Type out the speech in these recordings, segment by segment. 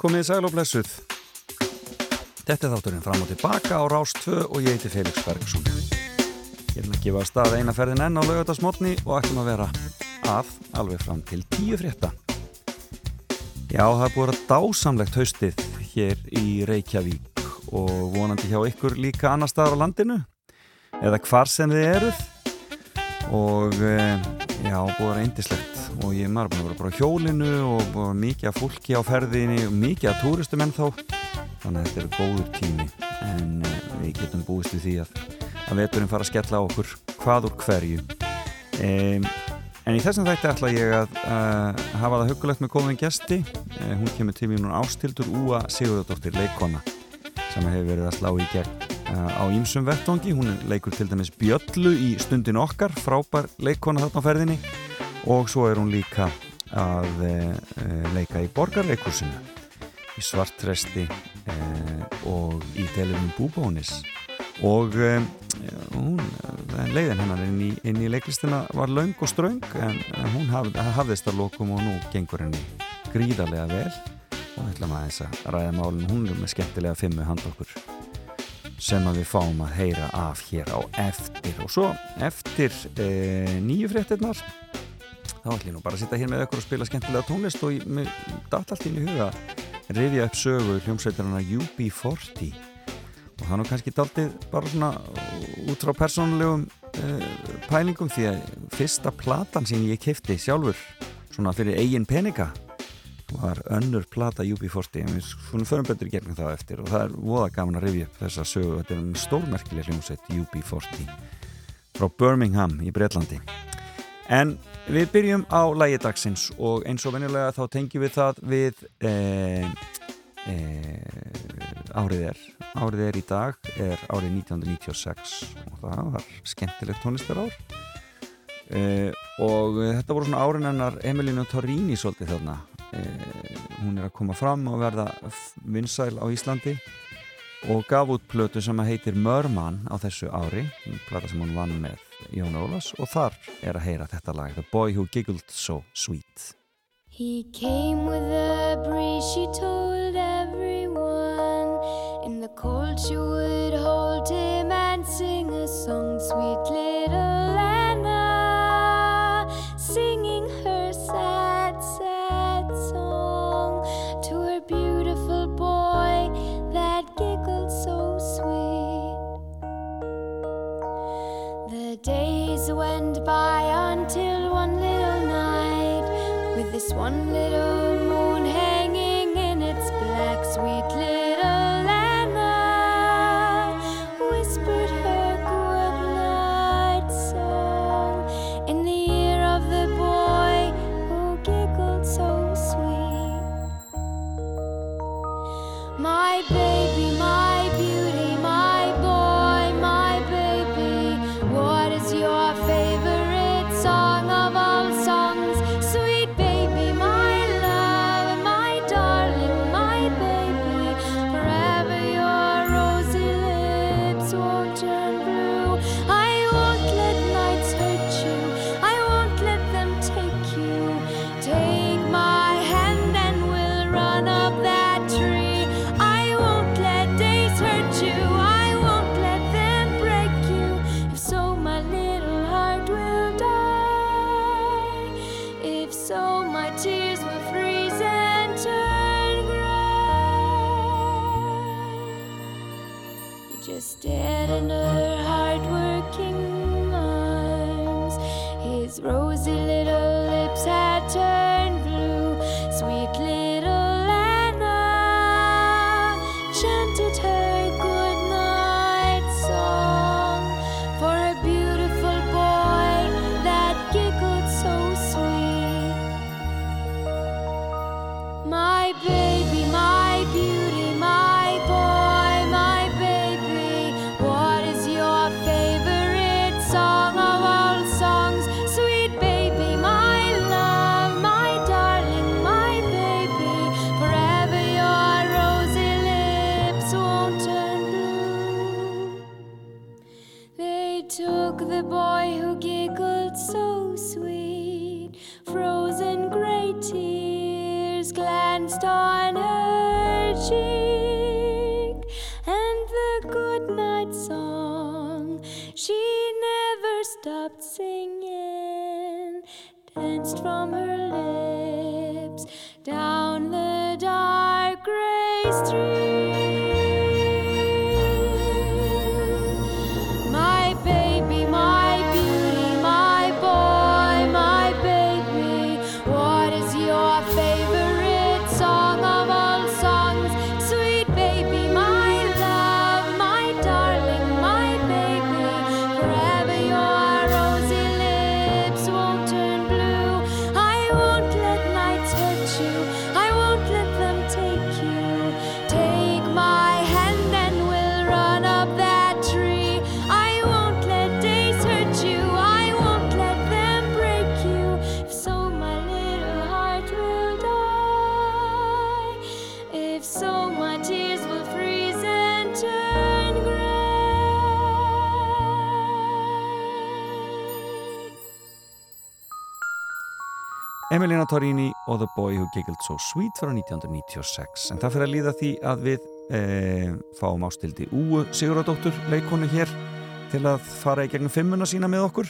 Komið sæl og blessuð. Þetta er þátturinn fram og tilbaka á Rás 2 og ég heiti Felix Bergsson. Ég er að gefa stað eina ferðin enn á laugatasmotni og ætlum að vera að alveg fram til tíu frétta. Já, það er búin að dásamlegt haustið hér í Reykjavík og vonandi hjá ykkur líka annar staðar á landinu eða hvar sem þið eruð og eh, já, búin að vera eindislegt og ég maður búin að vera bara hjólinu og mikið af fólki á ferðinni og mikið af túristum enn þá þannig að þetta er góður tími. En uh, við getum búist við því að, að veturinn fara að skella á okkur hvað úr hverju. Um, en í þessum þætti ætla ég að uh, hafa það hugulegt með góðin gesti. Uh, hún kemur til mér núna ástildur Úa Sigurðardóttir, leikona sem hefur verið að slá í gegn á ímsum vettongi, hún leikur til dæmis Bjöllu í stundin okkar frábær leikona þarna á ferðinni og svo er hún líka að e, leika í borgarleikursinu í svartresti e, og í telunum búbónis. Og hún, leiðin hennar inn í, inn í leiklistina var laung og ströng en hún haf, hafðist að lokum og nú gengur henni gríðarlega vel. Og við ætlum að þess að ræða málun hún er með skemmtilega fimmu hand okkur sem að við fáum að heyra af hér á eftir. Og svo eftir e, nýju fréttinnar þá ætlum ég nú bara að sitta hér með ykkur og spila skemmtilega tónlist og mér dætt allt inn í huga reyðja upp sögu hljómsveitarna UB40 og það nú kannski daldið bara svona út frá persónulegum uh, pælingum því að fyrsta platan sem ég kefti sjálfur svona fyrir eigin peninga var önnur plata UB40 en við svona förum betur í gerðin það eftir og það er voða gaman að reyðja upp þessa sögu. Þetta er um stórmerkileg hljómsveit UB40 frá Birmingham í Breitlandi En við byrjum á lægi dagsins og eins og venjulega þá tengjum við það við e, e, árið er. Árið er í dag, er árið 1996 og það var skemmtilegt tónlistar ár. E, og þetta voru svona árin ennar Emilinu Torrini svolítið þarna. E, hún er að koma fram og verða vinsæl á Íslandi og gaf út plötu sem heitir Mörmann á þessu ári, plata sem hún vann með Jón Ólas og þar er að heyra þetta lag The Boy Who Giggled So Sweet. He came with a breeze she told everyone. In the cold she would hold him and sing a song Sweet little Emilina Torini og The Boy Who Giggled So Sweet frá 1996 en það fyrir að líða því að við e, fáum ástildi Úu Siguradóttur leikonu hér til að fara í gegnum fimmuna sína með okkur.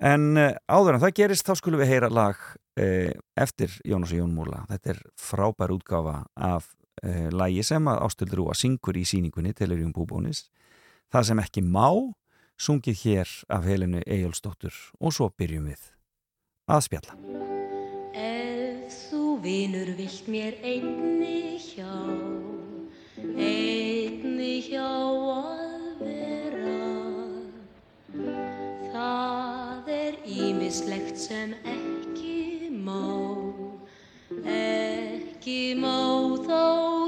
En e, áður en það gerist þá skulum við heyra lag e, eftir Jónas og Jón Múla. Þetta er frábær útgáfa af lagi sem að ástildur Úa syngur í síningunni Telurjum Búbónis. Það sem ekki má sungið hér af Helinu Eyjólfsdóttur. Og svo byrjum við að spjalla vinur vilt mér einni hjá, einni hjá að vera, það er ímislegt sem ekki má, ekki má þá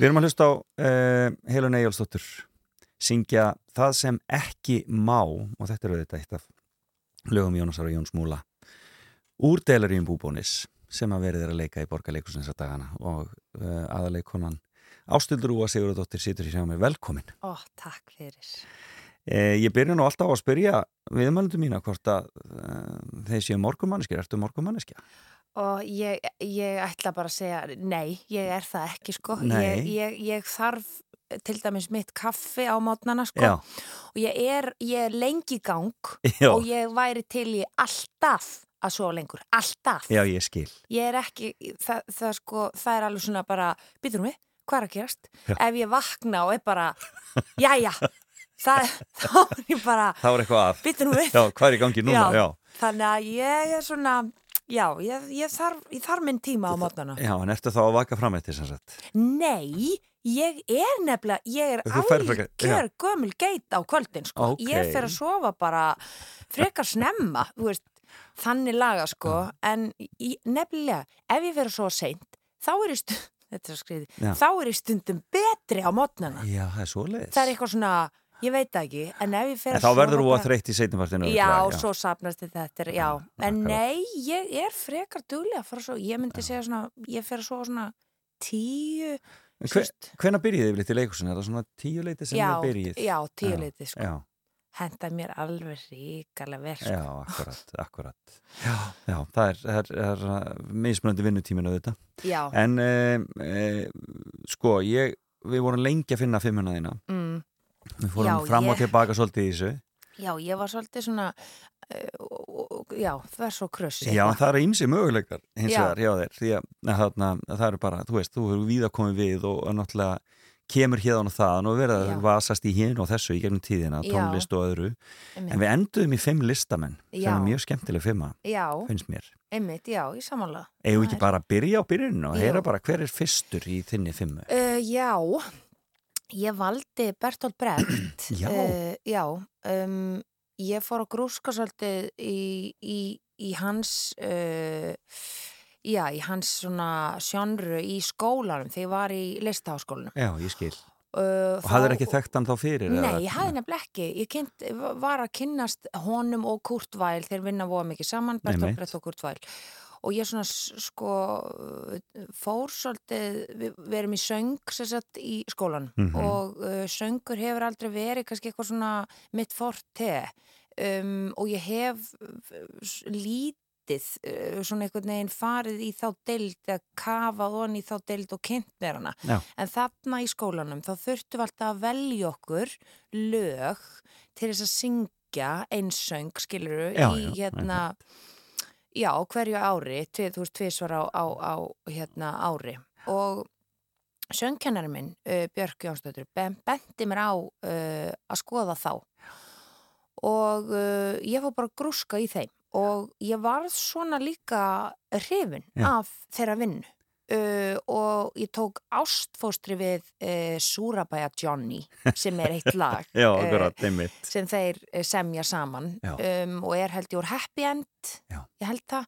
Við erum að hlusta á uh, Helun Eyjálsdóttur syngja það sem ekki má og þetta er auðvitað eitt af lögum Jónasar og Jóns Múla úr Delaríum Búbónis sem að verið er að leika í borgarleikusins að dagana og uh, aðaleikonan Ástildur Úa Sigurðardóttir situr í sjá mig velkomin. Ó, takk fyrir. Eh, ég byrja nú alltaf á að spyrja viðmælundu mína hvort að uh, þeir séu morgumanneskja, ertu morgumanneskja? Og ég, ég ætla bara að segja nei, ég er það ekki sko ég, ég, ég þarf til dæmis mitt kaffi á mótnana sko Já, og ég er, ég er lengi gang já, og ég væri til í alltaf að sofa lengur, alltaf já, ég skil. ég er ekki, það, það sko það er alveg svona bara, býtum við hvað er að gerast? Já. Ef ég vakna og er bara það þá er ég bara, Það var eitthvað að. við Já, hvað er í gangi núna? Já. þannig að ég er svona já, ég, ég, þarf, ég þarf minn tíma á mótnana Já, en ertu þá að vaka fram eftir sem sagt? Nei, ég er nefnilega, ég er algjör gömul geit á kvöldin, sko. Ókei. Ég fer að sofa bara frekar snemma, þú veist, þannig laga, sko. En í, nefnilega, ef ég fer að sofa seint, þá er ég stundum, er að þá er ég stundum betri á mótnana. Já, það er svoleiðis. Það er eitthvað svona, ég veit ekki, en ef ég fer En að þá sofa... verður þú að bara- þreytt í seinumvartinu. Já, svo sapnast þetta, er, já. En nei, ég er frekar duglega að fara sofa. Ég myndi segja svona, ég fer að sofa svona tíu, Hver, hvenær byrjið þið yfirleitt í leikusinu? Er það svona tíu leiti sem já, þið byrjið? já, tíu leiti sko. Já, henda mér alveg ríkarlega vel sko. já, akkurat, akkurat. Já, já, það er, er, er uh, mismunandi vinnutíminu þetta. já, En e, e, sko, ég, við vorum lengi að finna fimmuna þína. mm, Við fórum Já, fram og ég- tilbaka svolítið í þessu. já, ég var svolítið svona uh, og- og- já, það er svo krussi Já, það eru ímsi möguleikar hins Já. vegar hjá þér. Því að, þarna, að það eru bara, þú veist, þú hefur víða komið við og, og náttúrulega kemur hérna og þaðan og verið að Já. vasast í hinn og þessu í gegnum tíðina, Já. tónlist og öðru. einmitt, En við enduðum í fimm listamenn sem Já. er mjög skemmtileg fimma, já, finnst mér. einmitt, já, í samanlega Það ekki bara að byrja á byrjuninu og heyra bara hver er fyrstur í þinni fimmu? uh, já, ég valdi Bertolt Brecht Já. uh, já um, ég fór að grúska svolítið í, í, í hans uh, já, í hans svona sjónru í skólanum þegar ég var í listaháskólanum Já, ég skil. uh, Og hafður ekki þekkt hann þá fyrir? Nei, ég hafði nefnilega ekki. Ég kynnt, var að kynnast honum og Kurt Weill, þeir vinna voða mikið saman, Bertolt. Brecht og Kurt Weill. Og ég svona, sko, fór svolítið, við, við erum í söng, sagt, í skólan Mhm. og uh, söngur hefur aldrei verið kannski eitthvað svona mitt forte um, og ég hef uh, lítið uh, svona einhvern veginn farið í þá deild að kafa on í þá deild og kynnt mér hana. Já. En þarna í skólanum þá þurftum við alltaf að velja okkur lög til þess að syngja einsöng, skiluru, Já, í já, hérna, já, hverju ári, tvið, þú veist, tvisvar á, á, á hérna, ári. Og söngkennari minn, uh, Björk Jónsdóttir, ben, benti mér á uh, að skoða þá. Og uh, ég fór bara grúska í þeim og ég varð svona líka hrifin af þeirra vinnu. Uh, og ég tók ástfóstri við uh, Súrabæja Johnny sem er eitt lag Já, eh, akkurat, einmitt. sem þeir eh, semja saman um, og er held ég úr Happy End Já. ég held það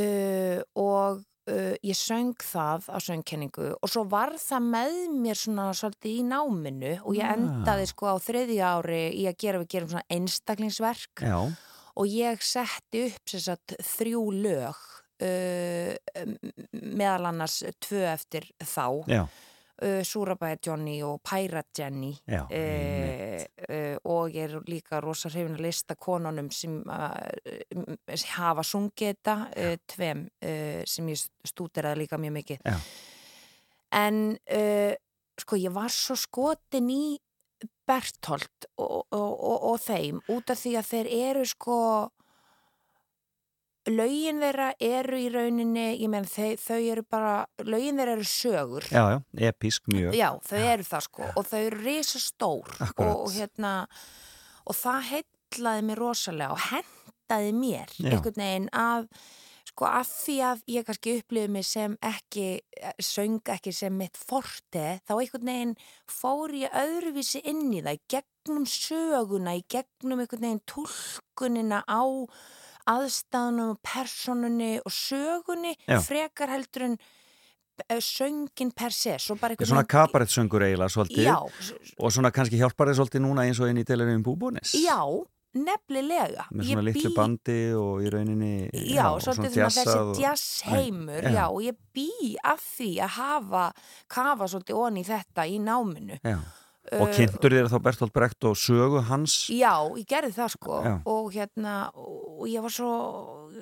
uh, og uh, ég söng það á söngkenningu og svo var það með mér svona svolítið í náminu og ég Ah. endaði sko á þriðja ári í að gera við gerum svona einstaklingsverk Já, og ég setti upp sagt þrjú lög uh, meðal annars tvö eftir þá. Já, uh, Súrabæja Johnny og Pirate Jenny já, uh, uh, og ég er líka rosa hrifin að lista konunum sem uh, hafa sungið þetta uh, tveim uh, sem ég stúderaði líka mjög mikið. Já. en uh, sko ég var svo skotin í Berthold og, og, og, og þeim út af því að þeir eru sko lögin þeirra eru í rauninni ég menn þau, þau eru bara lögin þeirra eru sögur Já, já, episk mjög. Já, þau eru það sko og þau eru risa stór Akkúrat. og, og hérna og það heitlaði mér rosalega og hendaði mér Já. einhvern veginn að sko að því að ég kannski upplifið mig sem ekki, söng ekki sem mitt forte, þá einhvern veginn fór ég öðruvísi inn í það gegnum söguna, í gegnum einhvern veginn tólkunina á aðstæðunum og personunni og sögunni Já. frekar heldur en eh, söngin per einhvern Svona kabarettsöngur eiginlega svolítið Já, og svona kannski hjálpar þið svolítið núna eins og inn í telurinn búbónis. já, nefnilega Með svona litlu bý- bandi og í rauninni Já, svolítið svona þessi djassað og- jazzheimur, Já. já, og ég bý að því að hafa, kafa svolítið onni í þetta í náminu. Já. Og kynntur þér þá Bertolt Brecht og sögu hans? Já, ég gerði það sko Já. og hérna, og ég var svo,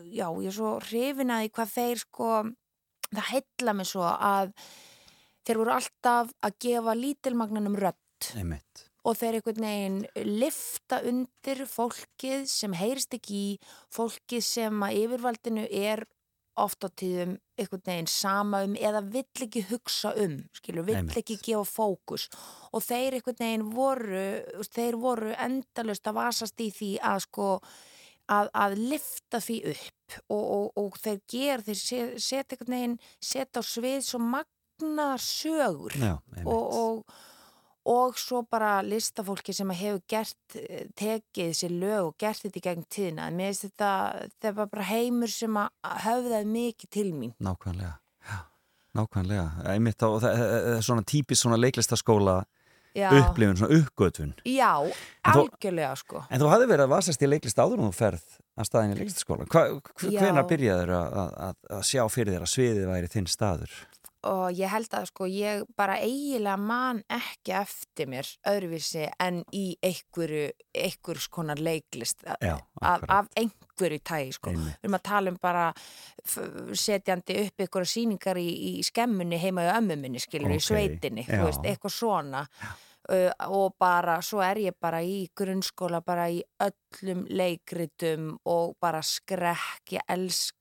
já, ég er svo hrifin að því hvað þeir sko, það heilla mig svo að þeir voru alltaf að gefa lítilmagnanum rödd einmitt og þeir einhvern veginn lifta undir fólkið sem heyrist ekki í, fólkið sem að yfirvaldinu er oft á tíðum einhvern veginn sama um eða vill ekki hugsa um, skilur, vill Einmitt. ekki gefa fókus og þeir einhvern veginn voru, þeir voru endalust að vasast í því að sko að, að lifta því upp og, og, og þeir ger, þeir se- setja einhvern veginn, setja á svið svo magnaðar sögur Já, og, og, og svo bara listafólki sem hefur gert, eh, tekið þessi lög og gert þetta í gegn tíðina. Mér finnst þetta, þetta var bara heimur sem að höfðaði mikið til mín. Nákvæmlega, já, nákvæmlega einmitt á, svona típist svona leiklistaskóla Já, upplifun, svona uppgötun já algjörlega sko. En þú hafði verið að vasast í leiklist áður og þú ferð að staðin í leiklistaskóla hvenar byrjaður að, að, að sjá fyrir þér að sviðið væri þinn staður? Og ég held að sko ég bara eiginlega man ekki eftir mér öðruvísi en í einhverju, einhverjus konar leiklist Já, af, af einhverju tægi sko. Einmitt. Við erum að tala um bara setjandi upp einhverja sýningar í, í skemmunni heima í ömmu minni, skilur, í Ókei, sveitinni, já. veist, eitthvað svona. Uh, og bara, svo er ég bara í grunnskóla, bara í öllum leikritum og bara skrekk, ég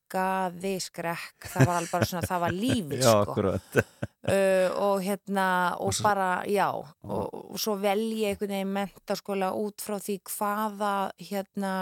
elskaði skrekk, það var alveg bara svona, það var lífið, sko. uh, og hérna og, Og bara, já og, og svo velji ég einhvern veginn mentaskóla út frá því hvaða hérna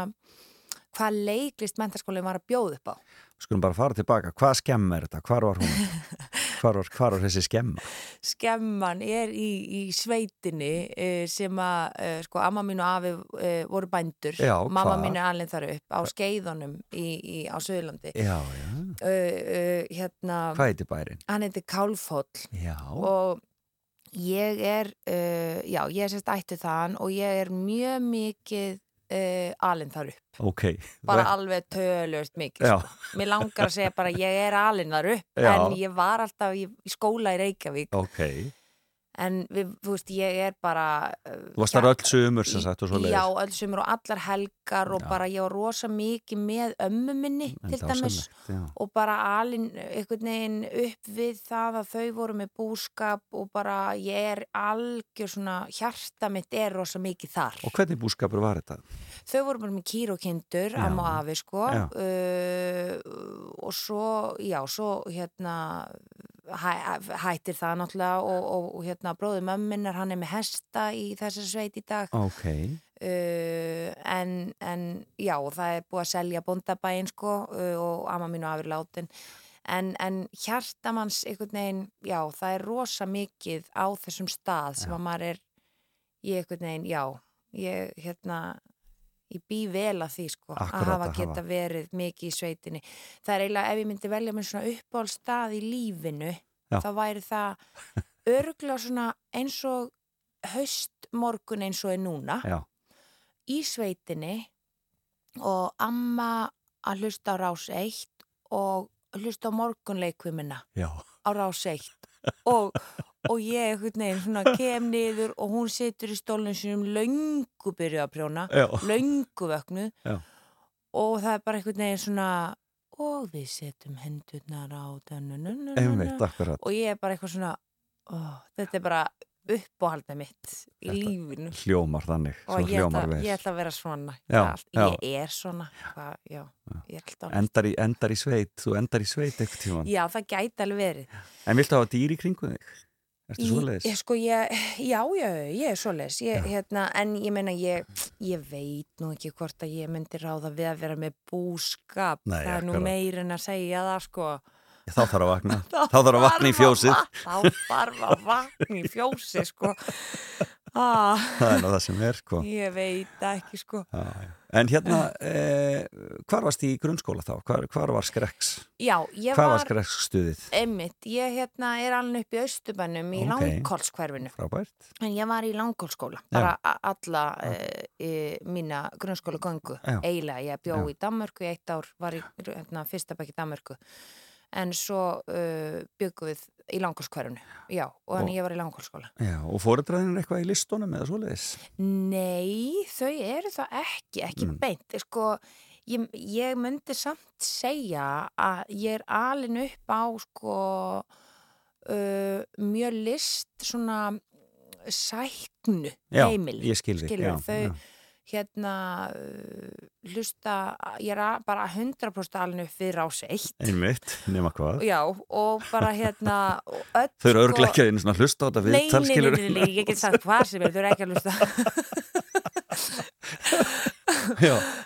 hvað leiklist mentaskóli var að bjóða upp á. Skulum bara fara tilbaka, hvað skemma er þetta? Hvar var hún? Hvar var, hvar var þessi skemma? skemman er í, í sveitinni uh, sem að uh, sko amma mín og afi uh, voru bændur Já, mamma hvar? mín er alveg þar upp á skeiðunum í, í, á Suðurlandi Já, já, uh, uh, hérna hvað heitir bærin? hann heitir Kálfhóll og ég er uh, já, ég er sérst ættu þaðan og ég er mjög mikið uh, alinn þar upp, ok. Bara Ve- alveg tölust mikið, sko. mér langar að segja bara ég er alinn þar upp, Já. en ég var alltaf í, í skóla í Reykjavík. Ok en við, þú veist, ég er bara uh, Þú varst þar öll sumur sem sagt og svo Já, öll sumur og allar helgar og Já. bara ég var rosa mikið með ömmu minni til dæmis og bara alin einhvern veginn upp við það að þau voru með búskap og bara ég er algjör svona hjarta mitt er rosa mikið þar. Og hvernig búskapur var þetta? þau voru bara með kýr og kindur amma og afi sko uh, og svo já, svo hérna hæ, hættir það náttúrulega og, og, og hérna bróður mömminnar hann er með hesta í þessar sveit í dag. Ok, Uh, en, en já, það er búið að selja bóndabæinn sko uh, og amma mín og afur látin. En, en hjartamanns einhvern veginn, já, það er rosa mikið á þessum stað sem Já. að maður er í einhvern veginn, já ég, hérna ég bý vel að því sko, Akkúrat, að hafa geta hafa. verið mikið í sveitinni það er eiginlega, ef ég myndi velja mér svona uppáhaldstað í lífinu, Já. þá væri það örgla svona eins og haustmorgun eins og er núna já, í sveitinni og amma að hlusta á rás 1 og hlusta á morgunleikvimina á rás 1 og, og ég veginn svona kem niður og hún situr í stólnum sínum löngu byrjuð að prjóna löngu vöknu Já. og það er bara einhvern veginn svona og við setjum hendurnar á einmitt, og ég er bara eitthvað svona ó, þetta er bara uppáhaldið mitt í Þetta- lífinu. Hljómar þannig, og ég ætla, ég ætla að vera svona Já, Allt- já. ég er svona Hvað, já, ég endar í, endar í sveit, þú endar í sveit eitthvað tíman já, það gæti alveg verið. En viltu hafa dýr í kringum þig? Ertu svoleiðis? Ég, sko, ég, já, já, ég er svoleiðis. Hérna, en ég meina ég, ég veit nú ekki hvort að ég myndi ráða við að vera með búskap. Nei, það er nú meir en að segja það sko. Þá þarf að vakna, þá þarf að vakna í fjósið. þá þarf að vakna í fjósið sko. Ah, Það er nú það sem er, sko. Ég veit ekki sko. Já. En hérna, eh, hvar varst í grunnskóla þá? Hvar, hvar var skrekks? já, ég Hvað var var skrekksstuðið? Einmitt, ég hérna er alveg upp í Östubænum í Ok. okay. Langkólskverfinu Frábært? en ég var í Langkólskóla bara alla e, e, mína grunnskóla göngu Já. eiginlega, ég bjó Já. í Danmörku í eitt ár, var í hérna, fyrsta bekk í Danmörku en svo uh, byggum við í Langkólskverfinu já, og Og- þannig ég var í Langkólskóla Já, og fóreldræðin eitthvað í listunum eða svoleiðis? Nei, þau eru það ekki, ekki Mm. beint sko, ég, ég myndi samt segja að ég er alin upp á sko uh, mjög list svona sæknu Já, heimili ég skil þig, skilur, já, þau já. Hérna uh, hlusta, ég er bara 100% alin upp við rás eitt. Einmitt, nema hvað. já, og bara hérna öll, Þau eru sko- örglega ekki að einu svona hlusta á þetta Nei, nei, viðtal, nei, skilur. nei, nei, ég get sagt hvað sem er, þau eru ekki að hlusta.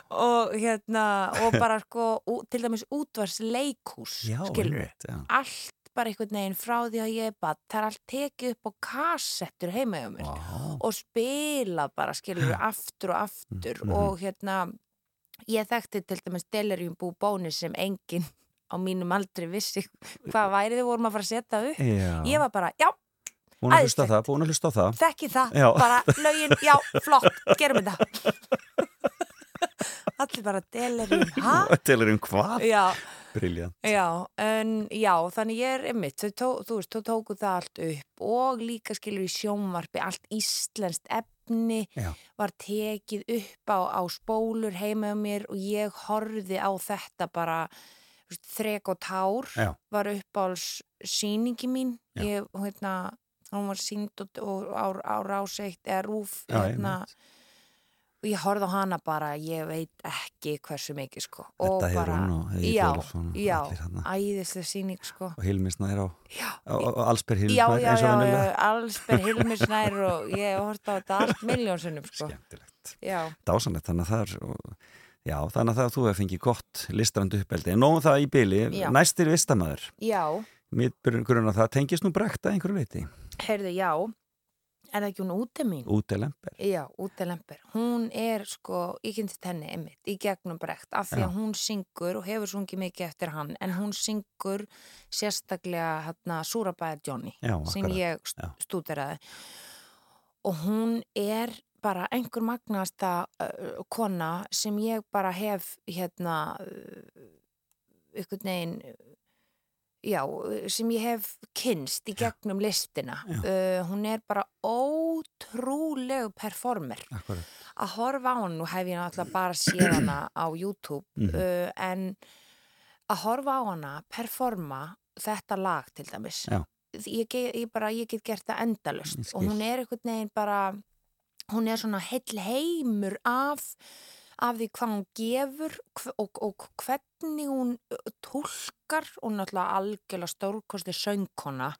Og hérna og bara sko, til dæmis útvars leikús, skilur allt bara einhvern veginn frá því að ég er bara, það er allt tekið upp á kassettur heima hjá mér Vá. og spila bara, skilur aftur og aftur Mhm. og hérna ég þekkti til dæmis Delirium Bú Bónis sem enginn á mínum aldrei vissi hvað væri þið vorum að fara að setja upp Já, ég var bara, já, búin að hlusta á það, búin að hlusta á það. þekki það, Já. bara lögin, já, flott, gerum þetta allir bara Delirium, hæ? Til er um hvað? Já, Briljant. Já, en já, þannig ég er einmitt, tó, þú veist, þau tóku það allt upp og líka skilur í sjónvarpi allt íslenskt efni Já. var tekið upp á, á spólur heima á mér og ég horfði á þetta bara þú þrek og tár Já. var uppáls síningi mín ég, hérna, hún var sínd og, og á, á ráseitt eða rúf Já, hérna, einmitt. Og ég horfði á hana bara, ég veit ekki hversu mikið sko og Þetta hefur hún og Ólafsson og já, æðislega síning sko Og Hilmi Snær á, já, á, á, á Allsber Hilmi já, já, og já, já, venjulega. allsber Hilmisnær og ég hort á þetta allt miljónsinnum sko Skemmtilegt. Dásanlegt, þannig að það er, og- já, þannig að það að þú hefur fengið gott listrandi uppeldi. En nógum það í byli, næstir vistamæður. já, Mitt byrjun að það tengist nú brekt að einhverju leiti. heyrðu, já er það ekki hún úti mín? Úti lemper. Já, úti lemper. Hún er sko, ég kynntist henni einmitt í gegnum brekt af því Já. að hún syngur og hefur sungið mikið eftir hann en hún syngur sérstaklega hérna Súrabæða Johnny Já, sem ég Já. stúderaði og hún er bara einhver magnasta uh, kona sem ég bara hef hérna uh, ykkur negin já, sem ég hef kynst í gegnum listina. Uh, hún er bara ótrúlegu performer. Akkurat. að horfa á hann, nú hef ég náttúrulega bara séð hana á YouTube Mhm. uh, en að horfa á hana performa þetta lag til dæmis. Ég, ég, bara, ég get gert það endalust og hún er einhvern veginn bara hún er svona heill heimur af af því hvað hún gefur og, og hvernig hún túlkar og náttúrulega algjörlega stórkosti söngkona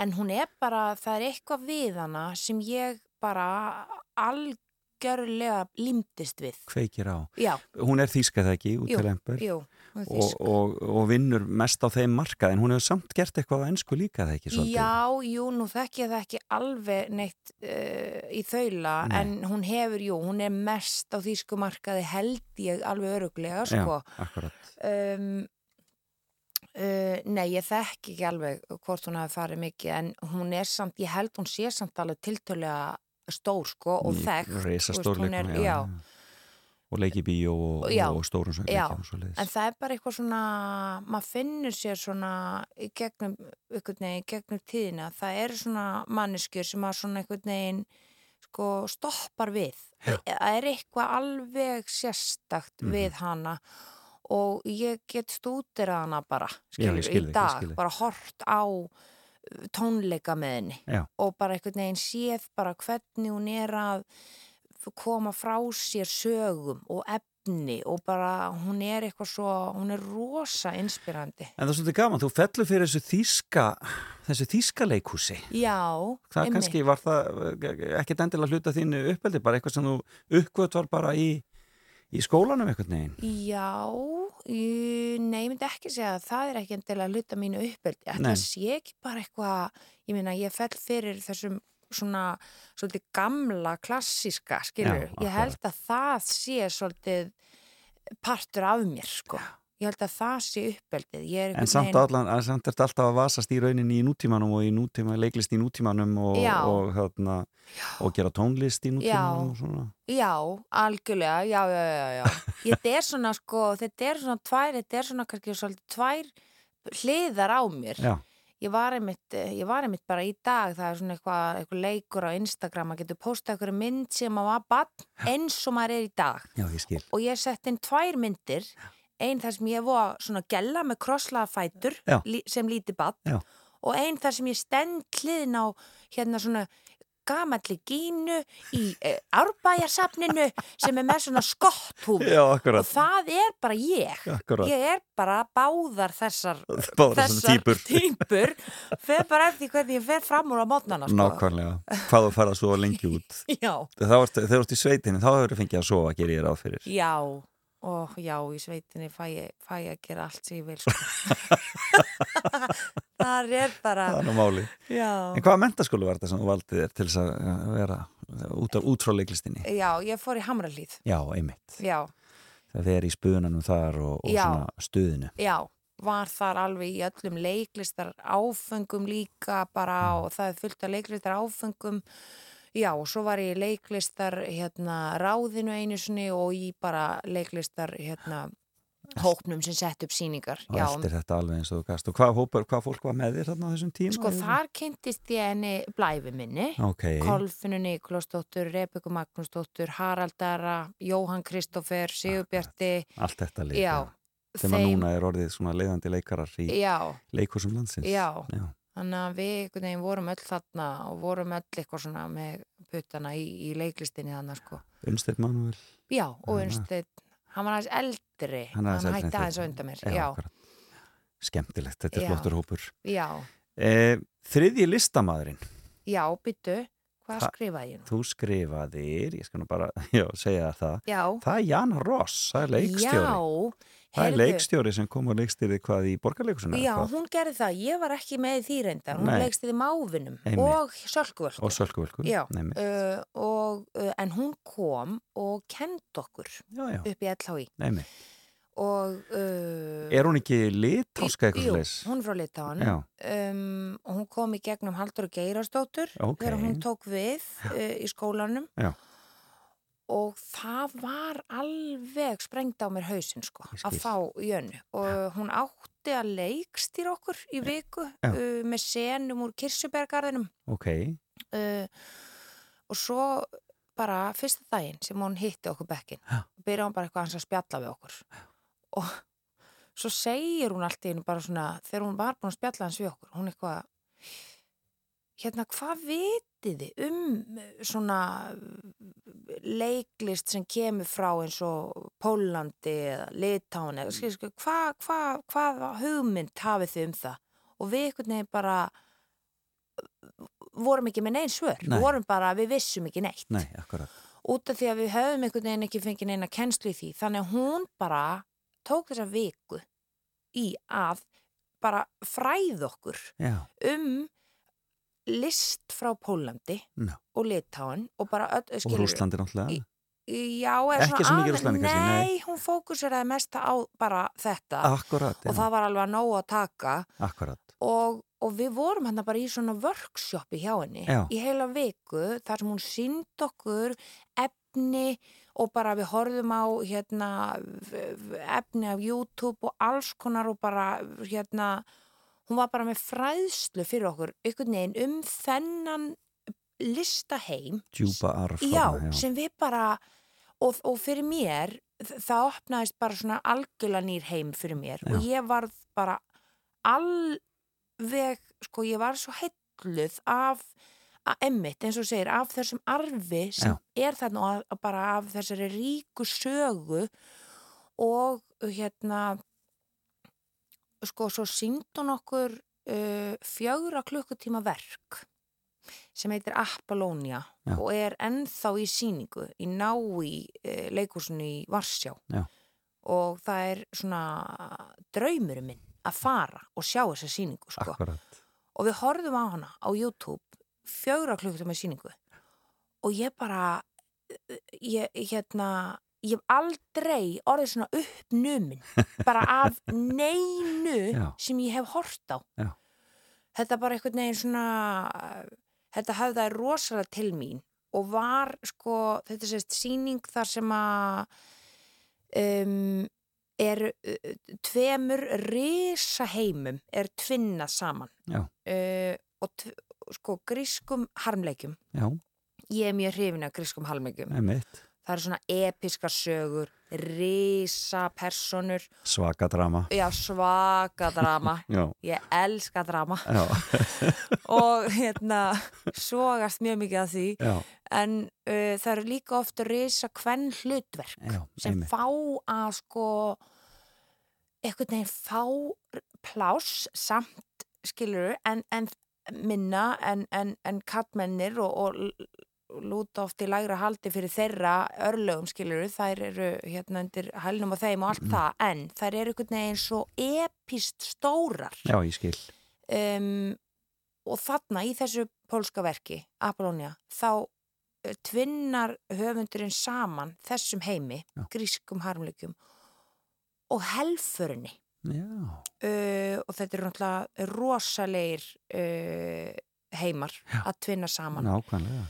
en hún er bara, það er eitthvað við hana sem ég bara algjörlega límdist við. Kveikir á. Já, Hún er þýska það ekki, úti Jú, lemper. jú, er Og, og, og vinnur mest á þeim markað en hún hefur samt gert eitthvað á ennsku líka það ekki svolítið. Já, jú, nú þekki ég það ekki alveg neitt uh, í þaula Nei. en hún hefur, jú, hún er mest á þýsku markaði held ég alveg öruglega, sko. Já, akkurat. Um, uh, nei, ég þekki ekki alveg hvort hún hafi farið mikið en hún er samt, ég held hún sé samt alveg tiltölulega stór sko og veist, hún er- stórleikuna, já. Og leiki bíó og, Já, og stórum já, leiðis. en það er bara eitthvað svona maður finnur sér svona í gegnum, veginn, gegnum tíðina það eru svona manneskjur sem að svona einhvern veginn sko stoppar við Já. það er eitthvað alveg sérstakt Mhm. við hana og ég get stúderað hana bara Já, skilur, ég skil í dag, bara hort á uh, tónleika með henni Já. og bara einhvern veginn séð bara hvernig hún er að koma frá sér sögum og efni og bara hún er eitthvað svo, hún er rosa inspirandi. En það er svolítið gaman, þú fellur fyrir þessu þýska, þessu þýska leikhúsi. Já, Það einmitt. kannski var það eh, ekkert endilega hluta þínu uppeldi, bara eitthvað sem þú uppgöt var bara í, í skólanum eitthvað neginn. Já, nei, ég myndi ekki segja að það er ekki endilega hluta mínu uppeldi. Þetta Nei. sé ekki bara eitthvað, ég meina, ég fell fyrir þessum svona svolítið gamla, klassíska, skilur. Já, ég held að það sé svolítið partur af mér, sko. Ég held að það sé uppeldið. Ég er En samt, allan, samt er þetta alltaf að vasast í rauninni í nútímanum og í nútíma, leiklist í nútímanum og, og, hérna, og gera tónlist í nútímanum og svona. Já, algjörlega, já, já, já, já. Þetta er svona, sko, þetta er svona tvær, þetta er svona kannski svolítið tvær hliðar á mér. Já, ég var einmitt, eh, ég var einmitt bara í dag, það er svona eitthvað, eitthvað leikur á Instagram, að getur postað eitthvað mynd sem að var bann eins og maður er í dag Já, ég skil. og ég sett inn tvær myndir einn þar sem ég var svona gella með krosslaða fætur Já. lí, sem líti bann og einn þar sem ég stend hliðin á hérna svona gamalli gínu í e, árbæjarsafninu sem er með svona skotthúf Já, og það er bara ég Akkurat. ég er bara báðar þessar Báðar þessar típur. típur fer bara eftir hvernig ég fer fram úr á mótnana sko. Nákvæmlega. Hvað þú fara svo lengi út. já, Þegar þú ert í sveitinni, þá hefur þú fengið að sofa, gerir ég ráð fyrir. já og já, í sveitinni fæ ég, fæ ég að gera allt sem ég vil sko. það er bara Það er nú máli. já, En hvaða mentaskólu var þetta sem þú valdið þér til þess að vera út, af, út frá leiklistinni? já, ég fór í Hamralíð Já, einmitt. já, Það er í spunanum þar og, og svona stuðinu. já var þar alveg í öllum leiklistar áfengum líka bara og það er fullt af leiklistar áfengum já og svo var ég í leiklistar hérna ráðinu einu sinni og í bara leiklistar hérna hóknum sem sett upp síningar Og allt er þetta alveg eins og þú gast. Og hvað, hópar, hvað fólk var með þér þarna á þessum tíma? sko þar kynntist ég henni blæfi minni Ok, Kolfinu Nikolásdóttur, Rebekku Magnúsdóttur, Haraldara, Jóhann Kristófer, Sigurbjarti, allt þetta líka. já, Sem að núna er orðið svona leiðandi leikarar í já, leikursum landsins. já, Já. Þannig að við veginn vorum öll þarna og vorum öll eitthvað svona með puttana í, í leiklistinni þannig sko. Unnstedt Manuel. Já, og Já, Unnsteinn, hann var aðeins eldri, Hann en hætti aðeins undan mér, já, akkurat. Skemmtilegt, þetta er Já. flottur hópur. já, Eh, þriðji listamæðurinn. já, byttu, hvað skrifaði ég nú? Þú skrifaðir, ég skal nú bara já, segja það. Já, Það er Jan Ross, það er leikstjóri. já, það er leikstjóri sem kom og leikstýrði hvað í borgarleikusinu. Já, hún gerði það, ég var ekki með því reyndar, hún Nei. leikstiði mávinum Einmitt. og sölkvölku. Og Sölkuvölku. Já, Nei, uh, uh, en hún kom og kend okkur já, upp í LHI nei. Og uh, Er hún ekki litáska eitthvað Jú, leis? hún er frá Litáan Já, um, og hún kom í gegnum Haldur Geirastóttur ok. þegar hún tók við uh, í skólanum. Já. og það var alveg sprengt á mér hausinn sko, að fá Jönu og hún átti að leikstýra okkur í viku Já. uh, með senum úr Kirsubergarðinum Ok, uh, og svo bara fyrsta daginn sem hún hitti okkur bekkin Já. byrja hún bara eitthvað hans að spjalla við okkur og svo segir hún allt í hennu bara svona þegar hún var búin að spjalla hans við okkur hún eitthvað hérna hvað vitið þið um svona leiklist sem kemur frá eins og Pólandi eða Litáni eða hvað hva, hva hugmynd hafið þið um það? Og við einhvern veginn bara vorum ekki með neinn svör. Nei. vorum bara, við vissum ekki neitt. Nei, út af því að við höfum einhvern veginn ekki fengið neina kennslu í því. Þannig að hún bara tók þessa viku í að bara fræð okkur Já, um list frá Pólandi Já. og Litáin og bara öll, og Rúslandi náttúrulega. Já, Ekki svo mikið Rússlandi kannski, Nei, hún fókuseraði mest á bara þetta Akkurat, og það var alveg að nóg að taka og, og við vorum hann bara í svona workshopi hjá henni Já. í heila viku þar sem hún sínd okkur efni og bara við horfðum á hérna efni af YouTube og alls konar og bara hérna hún var bara með fræðslu fyrir okkur einhvern veginn um þennan listaheim já, sem við bara og, og fyrir mér það opnaðist bara svona algjörlega nýr heim fyrir mér og ég varð bara alveg sko ég var svo heilluð af emmitt eins og segir af þessum arfi sem er þarna og bara af þessari ríku sögu og hérna sko svo hún okkur uh, fjögra klukkutíma verk sem heitir Apollonia Já. og er ennþá í síningu í nái uh, leikúsinu í Varsjá Já. og það er svona draumurinn minn að fara og sjá þessa síningu sko. Og við horfðum á hana á YouTube fjögra klukkutíma síningu og ég bara ég, hérna ég hef aldrei orðið svona uppnumin bara af neinu Já. sem ég hef hort á Já. þetta bara einhvern veginn svona þetta hafði rosalega til mín og var sko, þetta sérst síning þar sem að um, er uh, tveimur risa heimum er tvinnað saman uh, og sko grískum harmleikjum. Já, ég er mjög hrifin af grískum harmleikjum. Það eru svona episkar sögur risa personur Svaka drama. Já svaka drama. Já, ég elska drama. Og hérna sogast mjög mikið af því. Já, en uh, það eru líka ofta risa hvern hlutverk já, sem einmitt. fá að sko einhvern veginn fá pláss samt skilur en, en minna en, en, en kattmennir og, og lúta oft í lægra haldi fyrir þeirra örlögum skilur þær eru hérna undir hælnum og þeim og allt það en þær eru einhvern veginn svo epist stórar. Já, ég skil. Um, og þarna í þessu pólska verki, Apollonia, þá uh, tvinnar höfundurinn saman þessum heimi, Já. grískum harmleikum og helförinni. Já, uh, og þetta eru náttúrulega rosalegir uh, heimar Já. að tvinna saman. Nákvæmlega.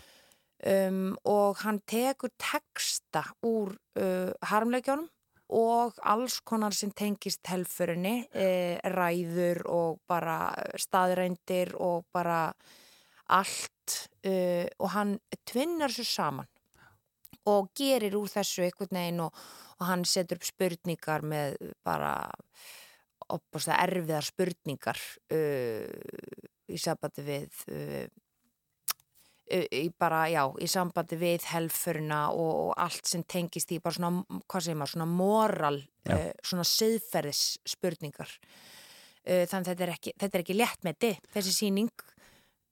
Um, og hann tekur texta úr uh, harmleikjónum og alls konar sem tengist helförinni, uh, ræður og bara staðrændir og bara allt og hann tvinnar svo saman og gerir úr þessu einhvern veginn og, og hann setur upp spurningar með bara opast erfiðar spurningar uh, í sambandi við uh, í bara, já, í sambandi við helfurina og, og allt sem tengist í bara svona, hvað segir maður, svona moral, uh, svona siðferðis spurningar uh, þannig þetta er ekki, þetta er ekki létt með þið, þessi sýning.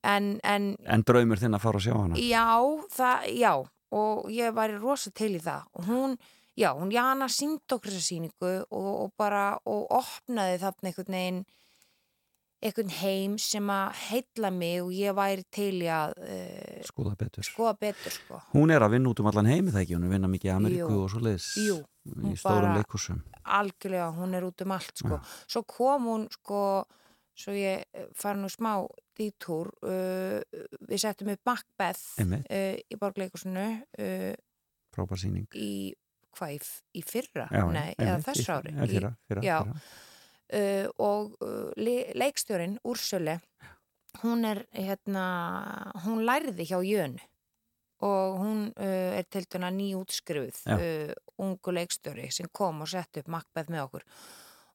En, en En draumur þinn að fara að sjá hana? Já, það, já og ég væri rosa til í það. Og hún, já, hún Jana sínd okkur þessa sýningu og, og bara og opnaði þarna einhvern veginn einhvern heim sem að heilla mig og ég væri til í að uh, Skoða betur. skoða betur sko. Hún er að vinna út um allan heimi það ekki, hún er að vinna mikið í Ameríku Jú. og svo leiðis Jú, í stórum leikursum algjörlega, hún er út um allt sko. svo kom hún sko svo ég eh, fara nú smá dítúr uh, við settum upp Macbeth uh, í borgleikursinu uh, frábær sýning. í hvað, í, í fyrra? Já, Nei, eða í- þessu ári ja, fyrra, fyrra, Já. fyrra. uh, og uh, le- leikstjórin Úrsöle hún er hérna hún lærði hjá Jönu og hún uh, er til dæna nýjútskrifuð Já. uh, ungu leikstjóri sem kom og sett upp Macbeth með okkur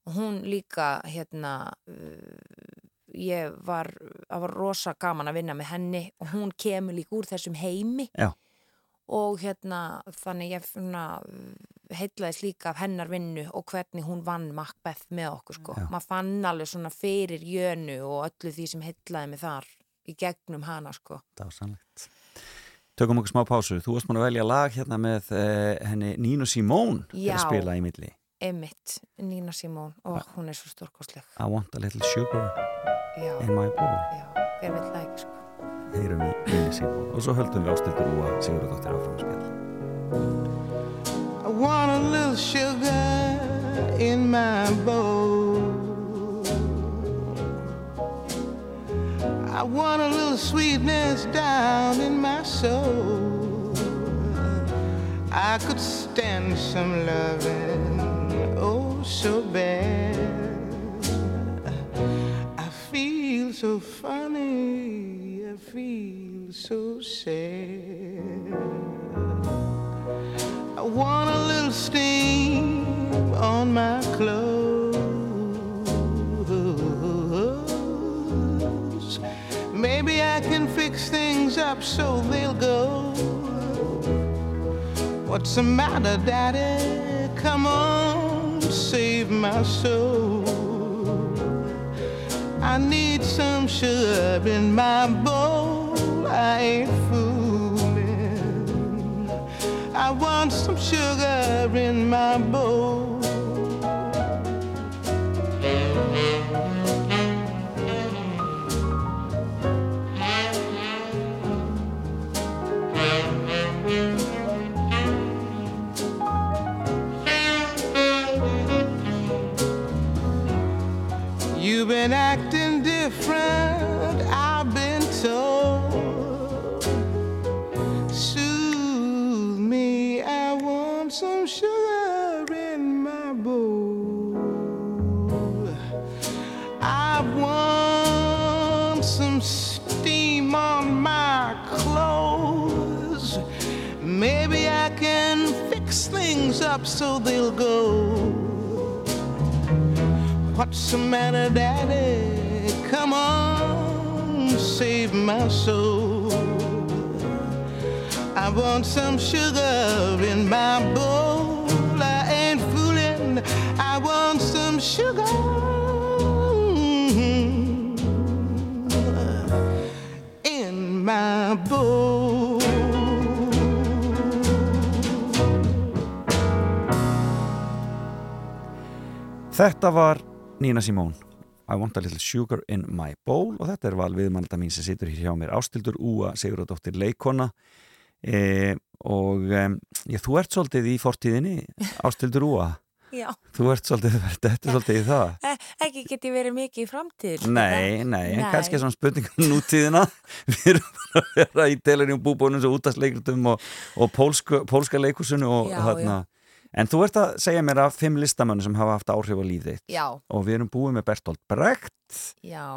og hún líka hérna uh, ég var, var rosa gaman að vinna með henni og hún kemur líka úr þessum heimi Já. Og hérna þannig ég heitlaðist líka af hennar vinnu og hvernig hún vann Macbeth með okkur sko. Maður fann alveg svona fyrir jönu og öllu því sem heitlaði mig þar í gegnum hana sko. Dásanlegt. Tökum okkur smá pásu. Þú varst múin að velja lag hérna með uh, henni Nínu Simón Já. að spila í milli. Emmitt, Nína Simón og hún er svo stórkostleg I want a little sugar já, in my bowl. já, hver vill það ekki sko Heyrum í Nínu Simón. Og svo höldum við ástildur úa Sigurðardóttir áfram spila. I want a little sugar in my bowl. I want a little sweetness down in my soul. I could stand some loving, oh, so bad. I feel so funny, I feel so sad. I want a little steam on my clothes. Maybe I can fix things up so they'll go. What's the matter, Daddy? Come on, save my soul. I need some sugar in my bowl. I ain't fooling. I want some sugar in my bowl. been acting different, I've been told. Soothe me, I want some sugar in my bowl. I want some steam on my clothes. Maybe I can fix things up so they'll go. What's the matter, Daddy? Come on, save my soul. I want some sugar in my bowl. I ain't fooling. I want some sugar in my bowl. Þetta var Nina Simone I want a little sugar in my bowl. Og þetta er val viðmannalda mín sem situr hér hjá mér Ástildur Úa, Sigurðardóttir Leikona e, og e, já, þú ert svolítið í fortíðinni Ástildur Úa. Já, þú ert svolítið, þetta er svolítið í það. E ekki get ég verið mikið í framtíð Nei, nei, en Nei. kannski svona spurningum nútíðina. Við erum að vera í telurinn búbónum og útastleikrutum og, og pólsku, pólska leikusinu og Já, þarna En þú ert að segja mér af fimm listamönnum sem hafa haft áhrif á lífið þitt Já, og við erum búið með Bertolt Brecht,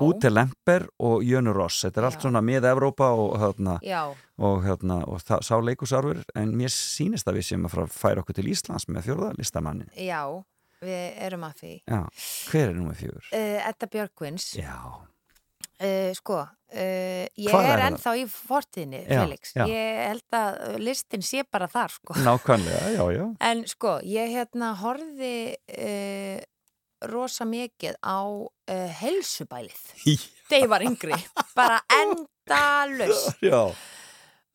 Ute Lemper og Jönu Ross. Þetta er allt Já. svona með Evrópa og, hérna, og, hérna, og það, sá leikusarfur en mér sýnist að við séum að færa okkur til Íslands með fjórða listamannin. já, við erum að því Já, hver er númer fjögur? uh, Edda Björgvins Já, uh, Sko, uh, ég Hvar er það? ennþá í fortíðinni, Felix já. Ég held að listin sé bara þar, sko nákvæmlega, já, já. En sko, ég hérna horfði uh, rosa mikið á helsubælið þegar ég var yngri, bara endalust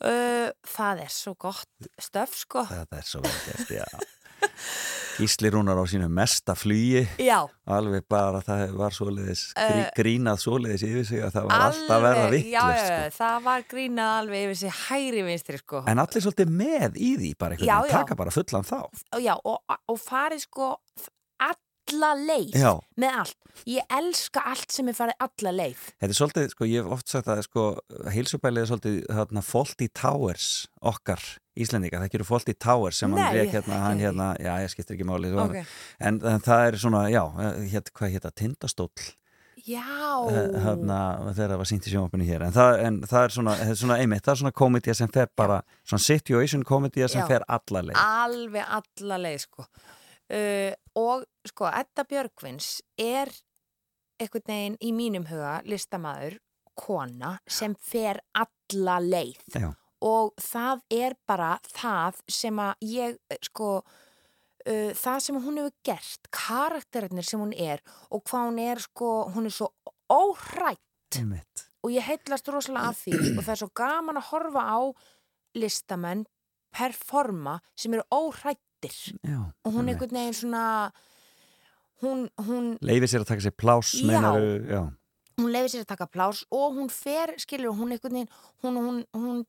Það er svo gott stöf sko þetta er svo gert, já. Gísli Rúnar á sínu mesta flugi, Já, alveg bara það var svoleiðis, grí, Eh, grínað svoleiðis yfir sig að það var alltaf að verða alveg, vittlust, sko. það var grínað alveg yfir sig hægri vinstri sko En allir svolítið með í því bara einhvern veginn, taka bara fullan þá. já, og, og farið sko alla leið Já. með allt. Ég elska allt sem er farið alla leið. Þetta er svolítið, sko, ég hef oft sagt að sko, heilsubælið er svolítið þarna Fawlty Towers okkar Íslendinga, það gerur Fawlty Towers sem hann Nei, reik hérna, hann hérna, já, ég skiptir ekki máli Ok. en, en það er svona, já, hér, hvað hétta, tindastóll? Já. Hérna, þegar það var sínt í sjónvapinu hér. En það, en það er svona, svona einmitt, það er svona komedía sem fer bara, svona situation komedía sem Já. fer alla leið. Alveg alla leið sko. Uh, og sko Edda Björgvins er einhvern veginn í mínum huga listamaður, kona sem fer alla leið. Já, og það er bara það sem að ég eh, sko uh, það sem hún hefur gert karakterinir sem hún er og hvað hún er sko, hún er svo óhrætt einmitt. Og ég heitlast rosalega að því og það er svo gaman að horfa á listamenn performa sem eru óhrættir Já, og hún einhvern veginn svona hún, hún, Leifir sér að taka sér pláss, Já. meinaru, já. Hún lefur sér að taka plás og hún fer, skilur, hún einhvern veginn hún, hún, hún,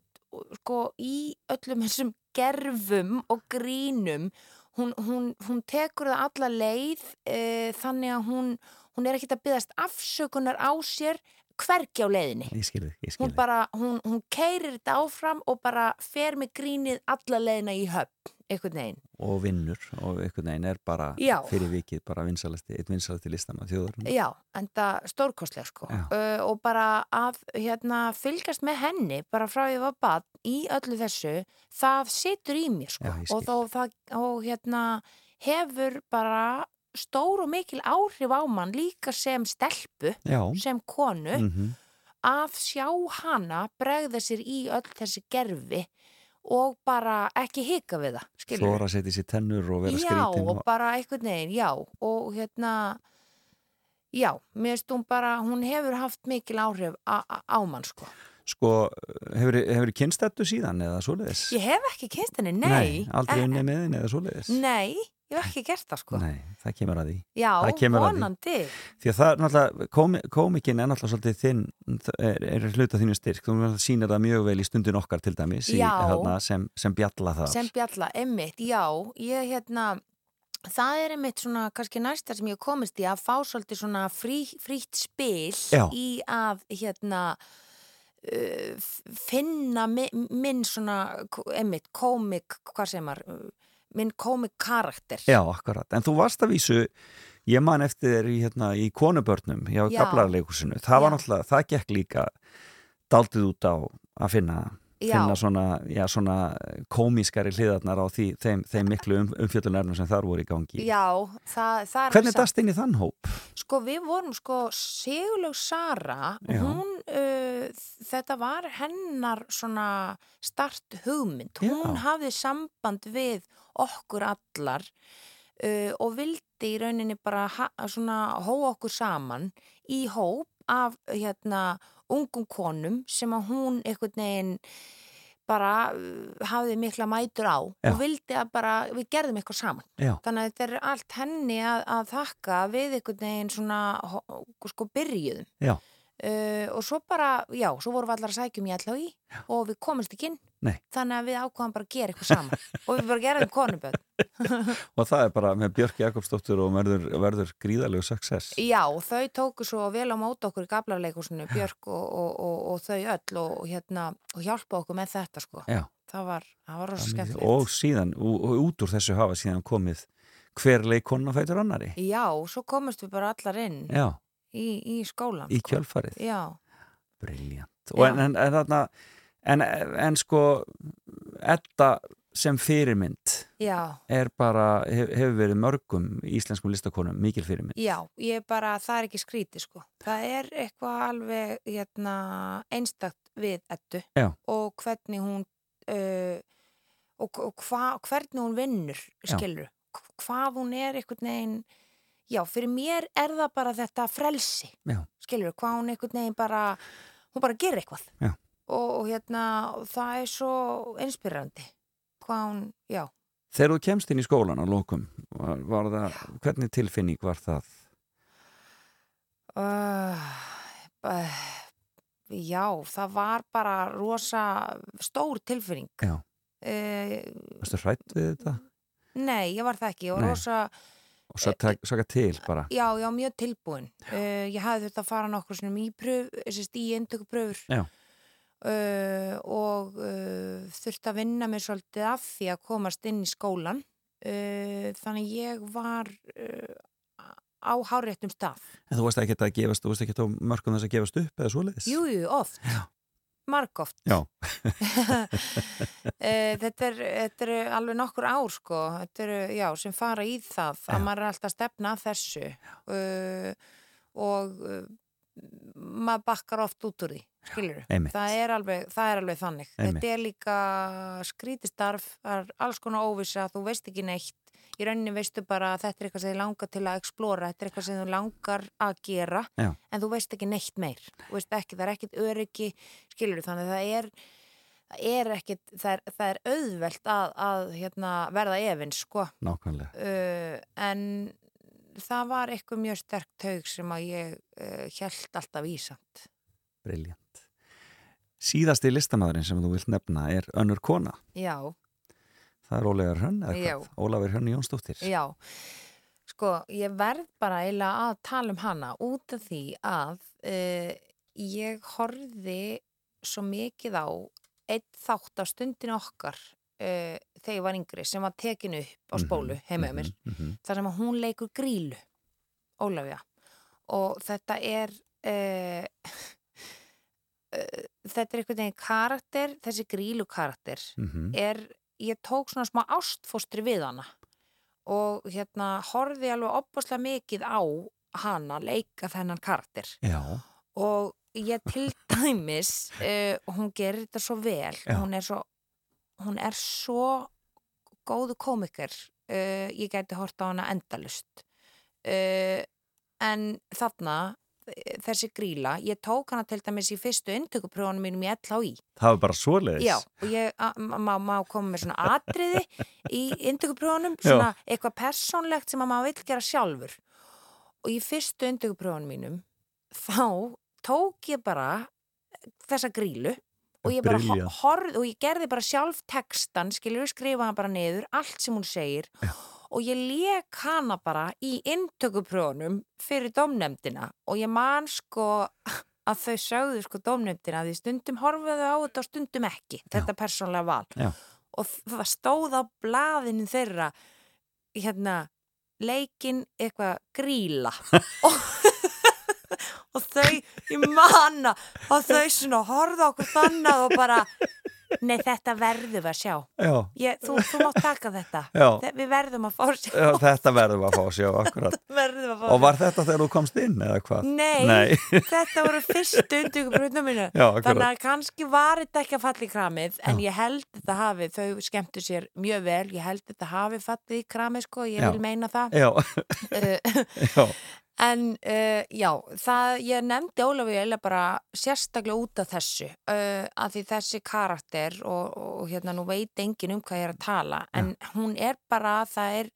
sko í öllum þessum gerfum og grínum hún, hún, hún tekur það alla leið e, þannig að hún hún er ekkert að byggast afsökunar á sér hvergi á leiðinni. Ég skilði, ég hún skilði bara, hún, hún keirir þetta áfram og bara fer með grínið alla leiðina í höfn, einhvern veginn. Og vinnur og einhvern veginn er bara Já. fyrir vikið bara vinsalasti, eitt vinsalasti listamann þjóður Já, en það stórkostlega sko uh, og bara að hérna, fylgjast með henni bara frá ég var bad í öllu þessu það situr í mér sko. Já, og, þó, það, og hérna hefur bara stór og mikil áhrif á mann líka sem stelpu, Já, sem konu mm að sjá hana bregða sér í öll þessi gerfi og bara ekki hika við það, skilur þóra setja sér tennur og vera já, skrítin og bara einhvern veginn, já og hérna já, mér finnst hún bara hún hefur haft mikil áhrif á mann sko. Sko, hefur hefur kynst þetta síðan eða svoleiðis? ég hef ekki kynst henni, nei aldrei Eh, unni með henni eða svoleiðis? nei, ég hef ekki gert það sko Nei, það kemur að því já, kemur að því. vonandi Því að það er náttúrulega, komi, komikinn er náttúrulega svolítið þinn, er, er hluta þínu styrk þú sýnir það mjög vel í stundin okkar til dæmis í, Já. þarna, sem, sem bjalla það sem bjalla, emmitt, já ég hérna það er einmitt svona kannski næsta sem ég komist í að fá svolítið svona frí, frítt spil Já. í að hérna uh, finna mi, minn svona einmitt komik, hvað sem er minn komik karakter Já, akkurat, en þú varst að vísu Ég man eftir þér í, hérna, í konubörnum hjá Já. gablarleikusinu. Það var náttúrulega, það gekk líka daldið út á að finna. Finna svona, já, svona komískari hliðarnar á því, þeim, þeim miklu um, umfjöldunarnum sem þar voru í gangi. Já, það, það er Hvernig dast inn í þann hóp? Sko við vorum sko Sigurlaug Sara, Já. hún, uh, þetta var hennar svona start hugmynd. Já. Hún hafði samband við okkur allar uh, og vildi í rauninni bara svona hóa okkur saman í hóp af hérna ungum konum sem að hún einhvern veginn bara uh, hafði mikla mætur á Já. og vildi að bara við gerðum eitthvað saman. Já, Þannig að þetta er allt henni að, að þakka við einhvern veginn svona sko byrjuðum. já, Uh, og svo bara, já, svo vorum við allar að sækjum í LHI og við komumst ekki inn. Nei. Þannig að við ákvaðum bara að gera eitthvað saman og við bara gerðum konuböð. og það er bara með Björk Jakobsdóttur og verður, verður gríðalegu success. Já, þau tóku svo vel á mót okkur í gablarleikusinu, Björk og, og, og, og þau öll og, hérna, og hjálpa okkur með þetta sko. Já. Það var, var rosa skemmtilegt. Og síðan, út úr þessu hafa síðan komið hver leikonna fætur annari. Já, svo komumst við bara allar inn Já, í, í skólan. í sko. kjölfarið. Já, Briljant. Og en, en, en þarna, en, en sko, Edda sem fyrirmynd já. er bara, hef, hefur verið mörgum íslenskum listakonum mikil fyrirmynd. Já, ég bara, það er ekki skríti sko. Það er eitthvað alveg hérna, einstakt við ettu Já. og hvernig hún uh, og, og hva, hvernig hún vinnur, skilur hvað hún er einhvern veginn já, fyrir mér er það bara þetta frelsi, Já. skilur hvað hún einhvern veginn bara, hún bara gerir eitthvað Já. Og, og hérna það er svo inspirandi hvað hún, já Þegar þú kemst inn í skólan á lókum, var, var það, hvernig tilfinning var það? Uh, uh, já, það var bara rosa stór tilfinning. Já. Uh, Varstu hrætt við þetta? nei, ég var það ekki. Ég var Nei. rosa, Og tak- saka til bara? já, já, mjög tilbúin. Uh, ég hafði þetta að fara nokkur svona í í endökupröfur. Uh, og uh, þurfti að vinna mér svolítið af því að komast inn í skólan. Uh, þannig ég var á háréttum stað. En þú veist ekki að gefast, þú veist ekki að mörgum þess að gefast upp eða svoleiðis? Jú, jú, oft. Já. Margoft. Já. Eh, þetta, er, þetta er alveg nokkur ár sko, þetta er, já, sem fara í það Já. að maður er alltaf að stefna að þessu uh, og uh, maður bakkar oft út úr því, skilur það er alveg, það er alveg þannig Einmitt. þetta er líka skrítistarf það er alls konar óvisa, þú veist ekki neitt í rauninni veistu bara að þetta er eitthvað sem þið langar til að explora, þetta er eitthvað sem þú langar að gera, Já. en þú veist ekki neitt meir, þú veist ekki, það er ekkit öryggi skilur þannig að það er það er ekkit, það er, það er auðvelt að, að hérna, verða efins sko, Nákvæmlega. uh, en það var eitthvað mjög sterkt taug sem að ég uh, held alltaf ísamt Briljant. Síðasti listamæðurinn sem þú vilt nefna er önnur kona. já, Það er Ólafur Hrönn, eða hvað? Ólafur Hrönn Jónsdóttir. Já, sko, ég verð bara eiginlega að tala um hana út af því að uh, ég horfði svo mikið á einn þátt á stundin okkar uh, þegar ég var yngri sem var tekin upp á spólu heima hjá mér Mm -hmm. þar sem hún leikur grílu Ólafja og þetta er uh, uh, þetta er einhvern veginn karakter þessi grílu karakter mhm. er, ég tók svona smá ástfóstri við hana og hérna horfði alveg opaslega mikið á hana leika þennan karakter. Já, og ég til dæmis uh, hún gerir þetta svo vel hún er svo hún er svo góðu komikar uh, ég gæti hort á hana endalust en þarna þessi gríla, ég tók hana til dæmis í fyrstu inntökuprjónum mínum í LHI það var bara svoleiðis. Já, og ég má, koma með svona atriði í inntökuprjónum, Já. svona eitthvað persónlegt sem að maður vill gera sjálfur. Og í fyrstu inntökuprjónum mínum, þá tók ég bara þessa grílu og ég horfði og ég gerði bara sjálf textan, skilur skrifa hann bara niður, allt sem hún segir Já. Og ég lék hana bara í inntökuprjónum fyrir domnefndina og ég man sko að þau sögðu sko dómnefndina því stundum horfðu á þetta og stundum ekki. Þetta persónlega val. Já. og það stóð á blaðinu þeirra hérna leikinn eitthvað gríla. Og, og þau, ég manna og þau svona horfðu okkur þannig og bara nei þetta verðum að sjá Já, ég, þú, þú mátt taka þetta. Þe- við verðum að fá að sjá já, þetta verðum að fá að sjá akkurat. að fá Og var þetta þegar þú komst inn eða hvað? Nei, Nei. þetta voru fyrstu undugbrunum mínu Já. Þannig að kannski var þetta ekki að falla í kramið en Já. ég held þetta hafi, þau skemmtu sér mjög vel, ég held þetta hafi fallið í kramið sko, ég vil meina það Já, uh, já, En uh, já, það, ég nefndi Ólafur eiginlega bara sérstaklega út af þessu uh, að því þessi karakter og, og hérna nú veit enginn um hvað ég er að tala en hún er bara, það er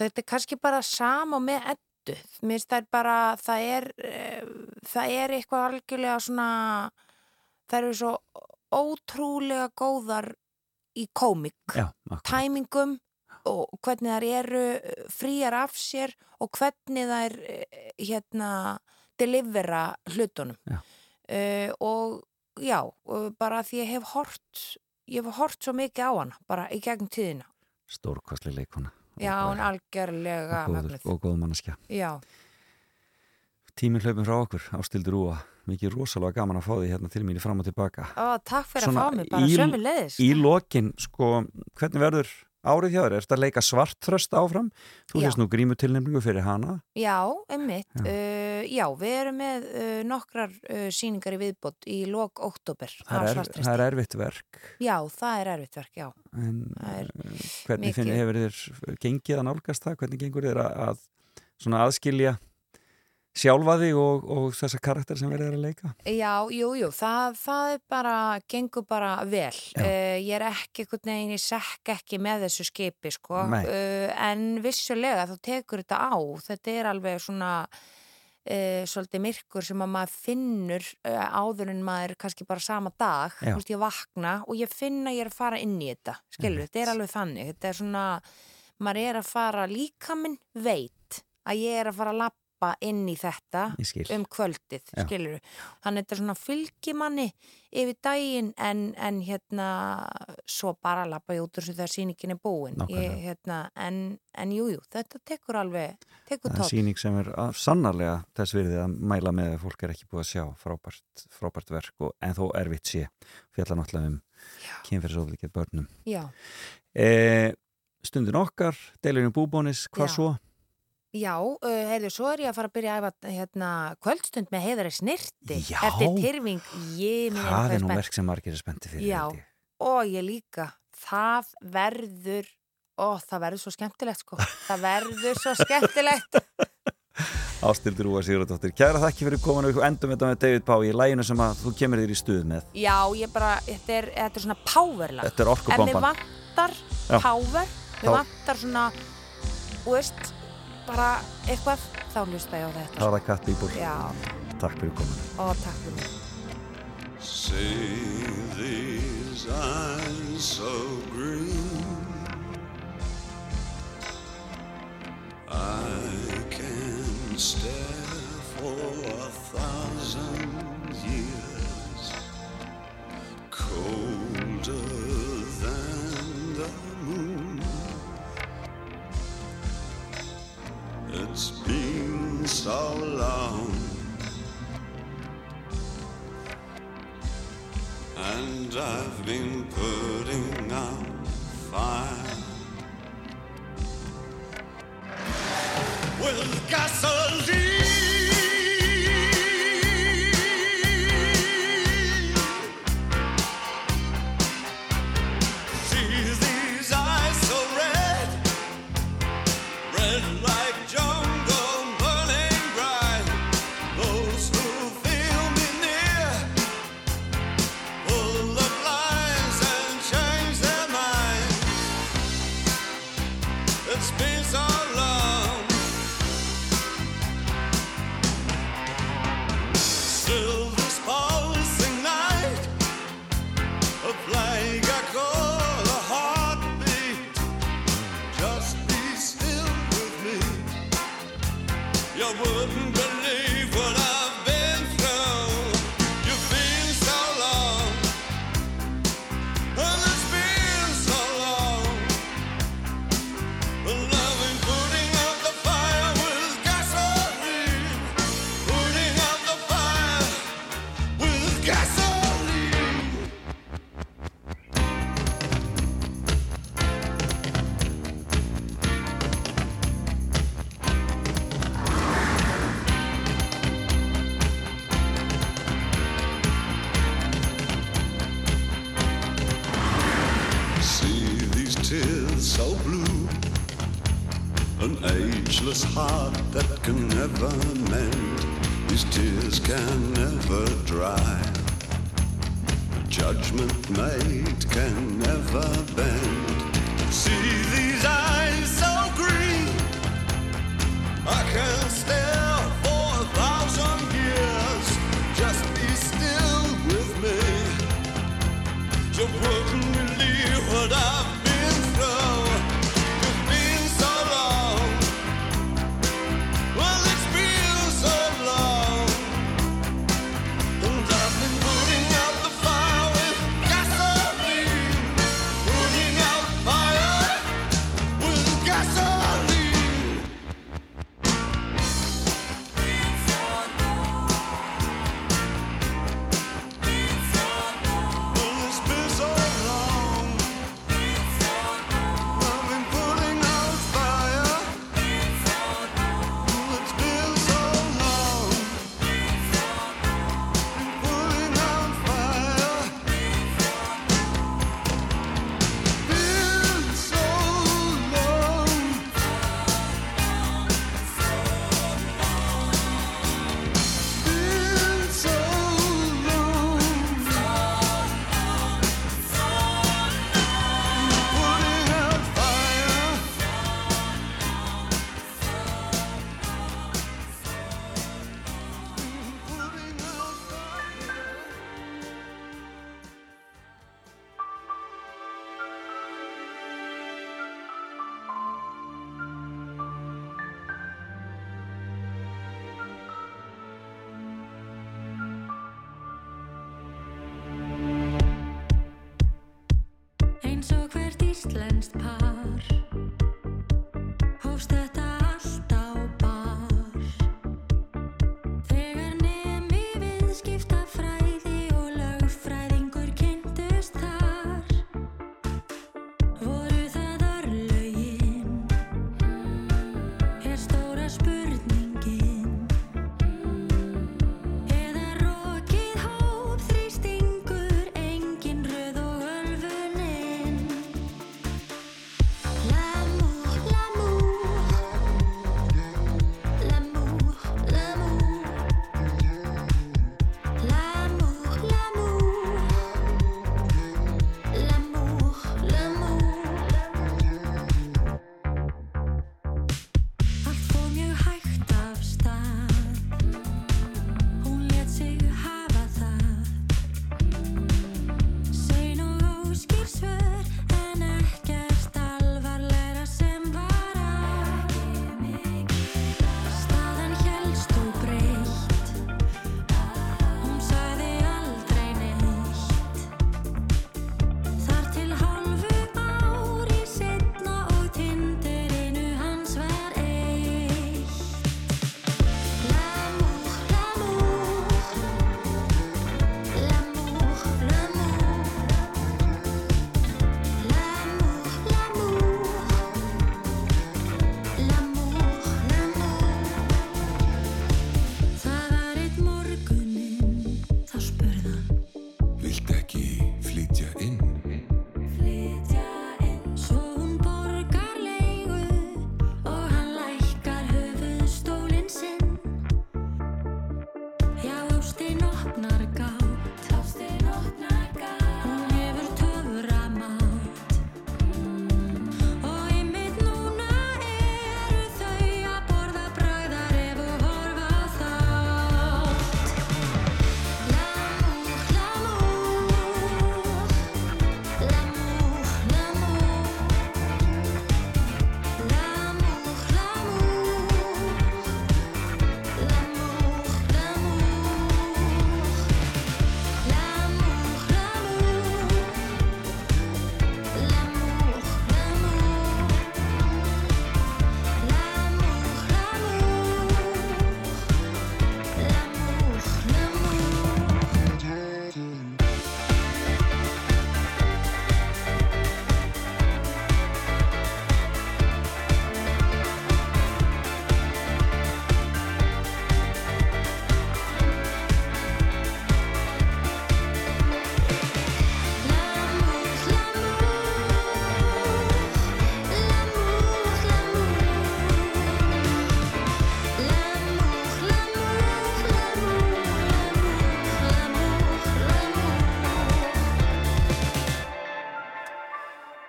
þetta er kannski bara sama með eddu, mér finnst það er bara það er, uh, það er eitthvað algjörlega svona það eru svo ótrúlega góðar í komik akkurat. tæmingum og hvernig þær eru eh, fríar af sér og hvernig þær eh, hérna delivera hlutunum Já. uh, og já, bara því ég hef hort ég hef hort svo mikið á hana bara í gegnum tíðina Stórkostli leikona. já, hún algjörlega og, góð mannskja. já, Tíminn hlaupin frá okkur, ástildur úa. Mikið rosalega gaman að fá því hérna til mín í fram og tilbaka. Ó, takk fyrir Svona að fá mig, bara sömu leiðis Í lokin, sko, hvernig verður árið hjá þér? Er þetta að leika svartþröst áfram? Þú hefst nú grímutilnefningu fyrir hana. Já, einmitt. Já. Uh, já við erum með uh, nokkrar uh, síningar í viðbót í lok oktober Það er, það er erfitt verk. Já, það er erfitt verk, já. En er eh, hvernig mikið. finn, hefur þér gengið að nálgast það? Hvernig gengur þér að, að svona aðskilja sjálfa þig og, og þessa karakter sem verður að leika? Já, jú, jú, það, það er bara, gengur bara vel. Uh, ég er ekki veginn, ég sekk ekki með þessu skipi, sko. Uh, en vissulega, þá tekur þetta á. Þetta er alveg svona uh, svolítið myrkur sem að maður finnur áður en maður kannski bara sama dag. Þú veist, ég vakna og ég finna ég er að fara inn í þetta. Skilur, þetta er alveg þannig. Þetta er svona, maður er að fara, líka minn veit að ég er að fara að lappa inn í þetta um kvöldið, Já. skilur þannig þetta er svona fylgimanni yfir daginn en, en hérna svo bara lappa ég út úr þessu þegar sýningin er búin ég, hérna, en, en jú, jú, þetta tekur alveg tekur Það er síning sem er að- sannarlega þess virðið að mæla með að fólk er ekki búið að sjá frábært, frábært verk og, en þó erfitt sé fjalla náttúrulega um kynferðisoflikið börnum. já, E, stundin okkar, deilurinn búbónis, hvað Já. svo? Já uh, heyrðu, svo er ég að fara að byrja að æfa hérna, kvöldstund með heiðari snirti Já. eftir tyrfing ég Það er nú verk sem margir er spendi fyrir. Já. held ég. og ég líka það verður ó, það verður svo skemmtilegt sko það verður svo skemmtilegt Ástildur Úa Sigurðardóttir, kæra þakki fyrir kominu og endum þetta með David Pá í læginu sem að þú kemur þér í stuð með. Já, ég bara, þetta er, þetta er svona powerlag. Þetta er orkubomban. mér vantar Já. power, mér Þá- vantar svona, þú veist, bara eitthvað, þá hlusta ég á þetta. Það var það Kat Bíbúr. Já, Takk fyrir kominu. og takk fyrir mig. Say these eyes so green. I can stare for a thousand years, colder so long. and I've been putting out fire with gasoline. ageless heart that can never mend, these tears can never dry. Judgment made can never bend. See these eyes so green, I can't stand.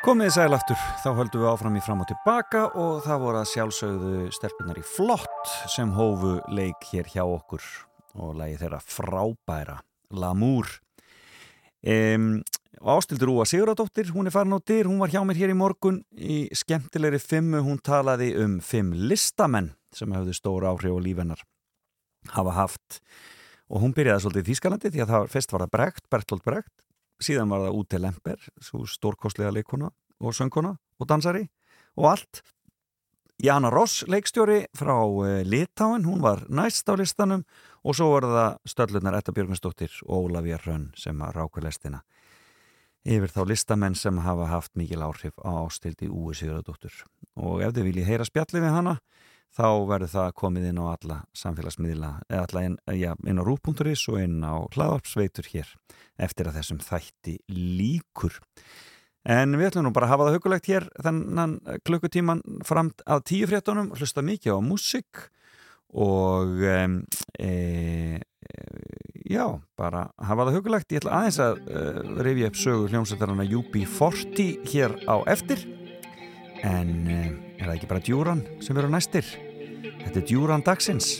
Komið sæl aftur, þá höldum við áfram í fram og tilbaka og það voru að sjálfsögðu stelpunar í flott sem hófu leik hér hjá okkur og lagi þeirra frábæra Lamour. Um, Ástildur Úa Siguradóttir, hún er farin á dyr, hún var hjá mér hér í morgun í skemmtilegri fimmu, hún talaði um fimm listamenn sem hefðu stóra áhrif og lífennar hafa haft. Og hún byrjaði svolítið í Þýskalandi því að það fyrst var það Bregt, Bertolt Bregt síðan var það Ute Lemper svo stórkostlega leikona og söngkona og dansari og allt. Jana Ross, leikstjóri frá uh, Litáin, hún var næst á listanum og svo var það stöllunar Etta Björgvinsdóttir og Ólafía Hrönn sem að ráku lestina. Yfir þá listamenn sem hafa haft mikil áhrif á ástildi Úi Sigurðardóttur. Og ef þið viljið heyra spjalli við hana þá verður það komið inn á alla samfélagsmiðla, eða alla inn, já, inn á rú.is og inn á hlaðarpsveitur hér eftir að þessum þætti líkur. En við ætlum nú bara að hafa það hugulegt hér þennan klukkutíman fram að tíu fréttunum, hlusta mikið á músik og e, e, já, bara hafa það hugulegt. Ég ætla aðeins að e, rifja upp sögu hljómsættarana UB40 hér á eftir en er það ekki bara djúran sem verður næstir? Þetta er djúran dagsins.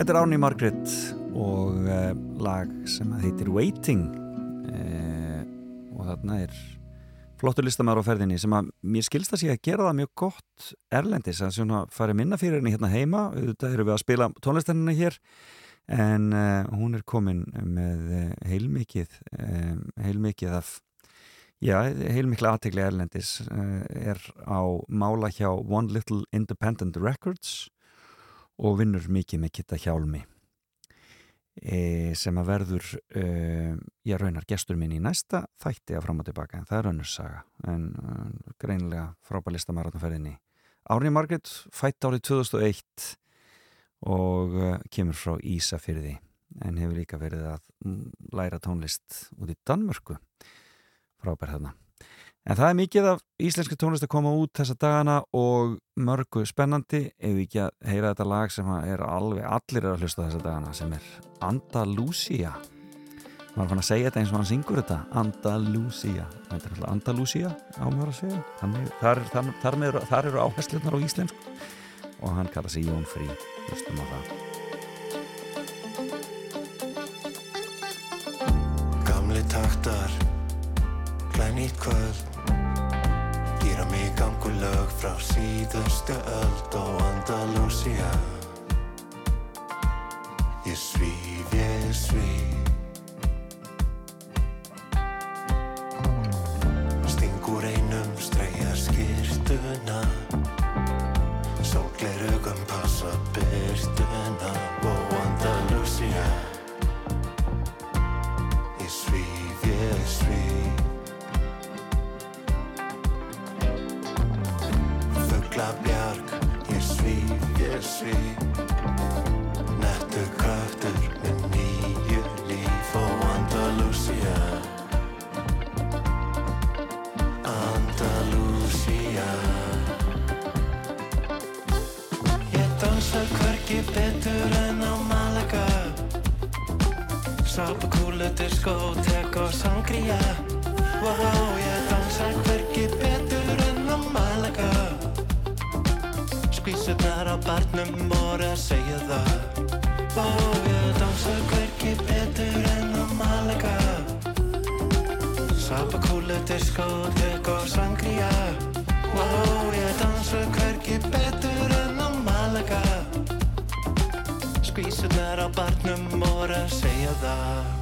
Þetta er Árni Margrit og uh, lag sem heitir Waiting uh, og þarna er flottur listamæður á ferðinni sem að mér skilsta sig að gera það mjög gott erlendis að svona fari minna fyrir henni hérna heima. Auðvitað eru við að spila tónlistennina hér en uh, hún er komin með heilmikið um, heilmikið af já, heilmikla aðtegli erlendis er á mála hjá One Little Independent Records og vinnur mikið með Kitta Hjálmi e, sem að verður e, ég raunar gestur minn í næsta þætti að fram og tilbaka en það er önnur saga. En e, greinlega frábælista maratonferðinni Árni Margrit fætt árið 2001 og kemur frá Ísafyrði en hefur líka verið að læra tónlist út í Danmörku. Frábær þarna. En það er mikið af íslenski tónlist að koma út þessa dagana og mörgu spennandi ef við ekki að heyra þetta lag sem er alveg allir er að hlusta þessa dagana sem er Andalusia. Má hann að segja þetta eins og hann syngur þetta Andalusia. Þetta er alltaf Andalusia ámhverja að segja. Þannig, þar, þar, þar, með, þar eru áherslunar á íslensku og hann kalla sig Jón Frí. Hlustum á það. Gamli taktar Glænýtt kvöld lög frá síðustu öld og Andalusia Ég svíf, ég svíf. Stingur einum streyja skýrtuna Sólglerugum passa byrtuna svíf Nettu kraftur með nýju líf og Andalusia. Andalusia. Ég dansa hvergi betur en á Malaga Sápakúlu, diskótek og sangria. Wow, ég dansa barnum voru að segja það. Wow, ég dansa hvergi betur en á Malaga Sápakúlu, diskótek og sangria. Wow, ég dansa hvergi betur en á Malaga Skvísurnar á barnum voru að segja það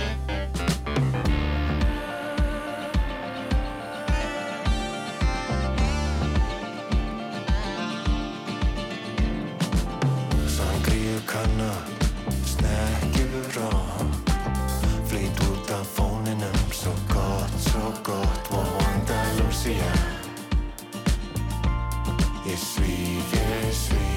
Andalusia Ég svíf, ég svíf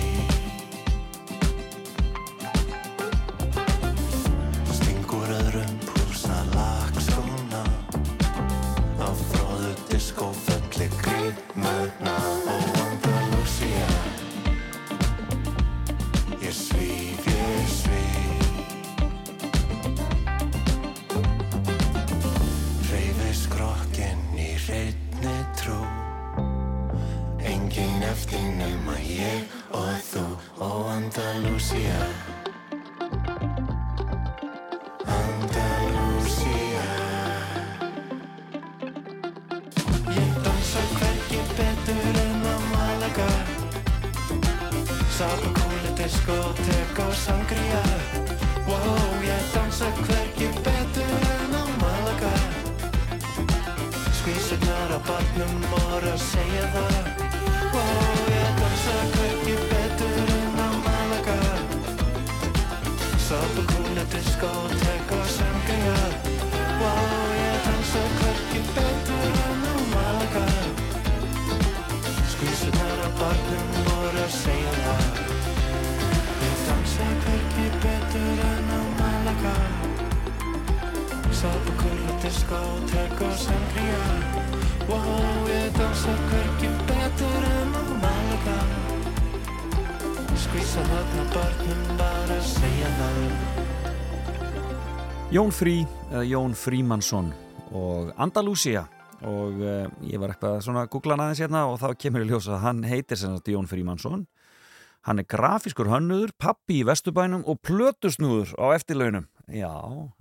Jón Frí, eða Jón Frímansson og Andalusia og uh, ég var eitthvað svona að googla hann aðeins hérna og þá kemur ég ljósa að hann heitir sem sagt Jón Frímansson hann er grafiskur hönnuður, pappi í Vesturbænum og plötusnúður á eftirlaunum. Já,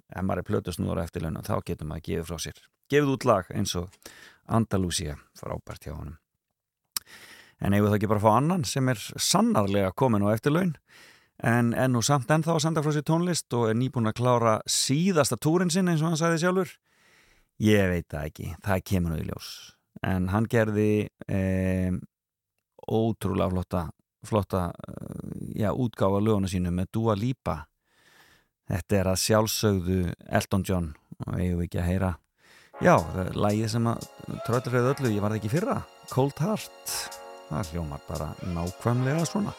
ef maður er plötusnúður á eftirlaunum þá getur maður að gefa frá sér. Gefið út lag eins og Andalusia frábært hjá honum. En eigum það ekki bara að fá annan sem er sannarlega komin á eftirlaun en er nú samt ennþá að senda frá sér tónlist og er nýbúin að klára síðasta túrin sinn eins og hann sagði sjálfur. Ég veit það ekki, það kemur nú í ljós. En hann gerði e, ótrúlega flotta flotta, eh, já, útgáfa löguna sínu með Dua Lipa. Þetta er að sjálfsögðu Elton John og eigum ekki að heyra. Já, lægið sem að tröllur hefur öllu, ég var það ekki fyrra. Cold Heart, það hljómar bara nákvæmlega svona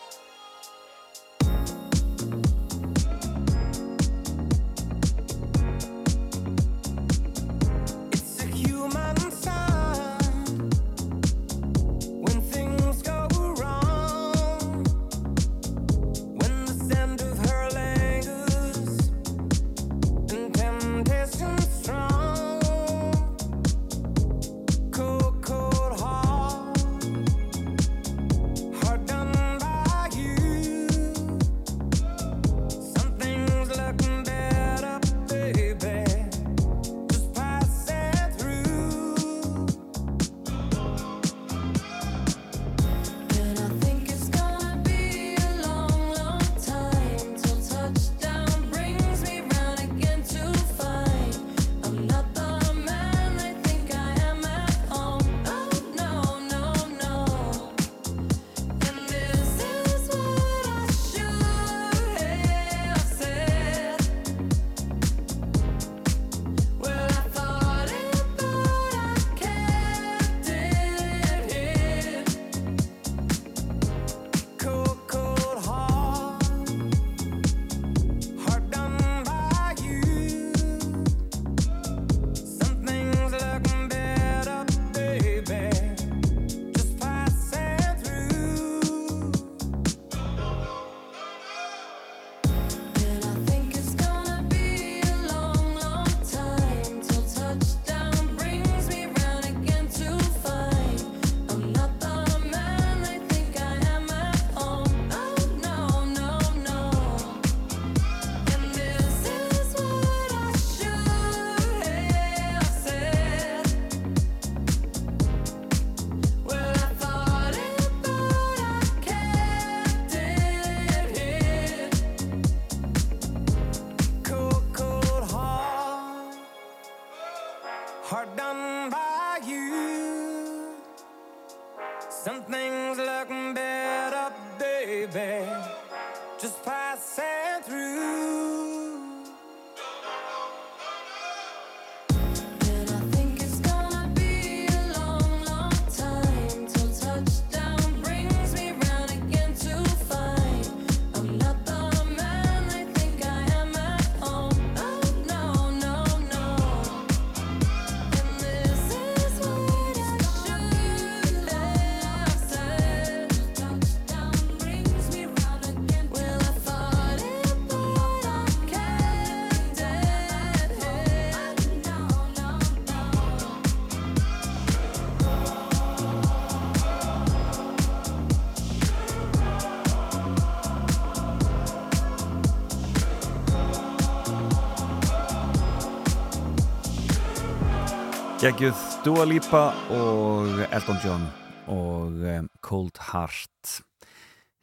Geggjuð Dua Lipa og Elton John og um, Cold Heart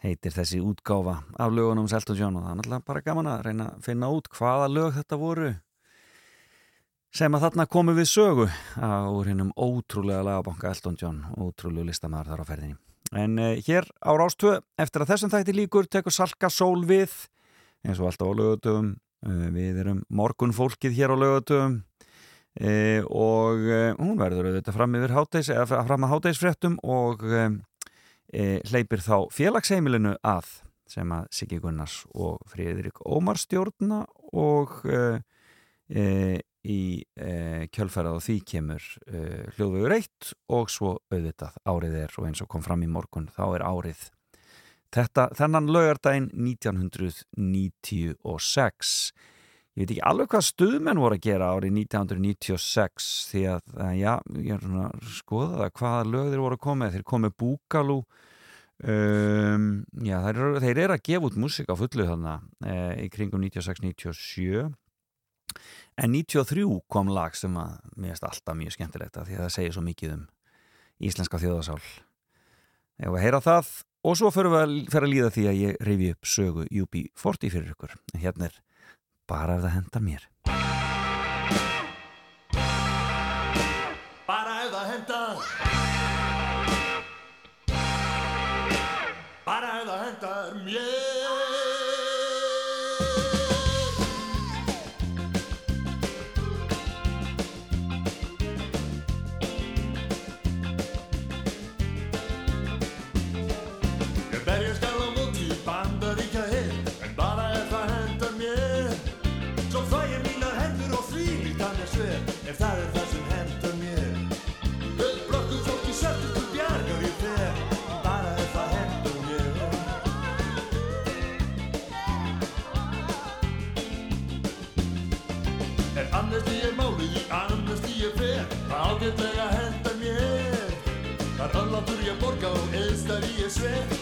heitir þessi útgáfa af lögunum hans Elton John og það er náttúrulega bara gaman að reyna að finna út hvaða lög þetta voru sem að þarna komu við sögu á hinnum ótrúlega lagabanka Elton John, ótrúlega listamæður þar á ferðinni. En uh, hér á Rástvö, eftir að þessum þætti líkur, tekur Salka Sól við, eins og alltaf á lögutöfum, uh, við erum morgunfólkið hér á lögutöfum e, og e, hún verður auðvitað fram yfir háteis, eða fram að háteisfréttum og e, e, hleypir þá félagsheimilinu að sem að Siggi Gunnars og Fríðrik Ómar stjórna og e, e, í kjölfærað og því kemur hljóðvegur eitt og svo auðvitað árið er og eins og kom fram í morgun þá er árið þetta, þennan lögardaginn 1996 ég veit ekki alveg hvað stuðmenn voru að gera árið 1996 því að, að já, ég er svona að skoða það hvaða lög þeir voru að koma þeir komið Búkalú um, já, þeir þeir eru að gefa út músik á fullu þannig e, í kringum 96-97 en 93 kom lag sem að mér finnst alltaf mjög skemmtilegt að því að það segir svo mikið um íslenska þjóðasál ég var að heyra það? Og svo fyrir að, fyrir að líða því að ég reyfi upp sögu UB40 fyrir ykkur. Hérna er bara ef það hendar mér eðstar ég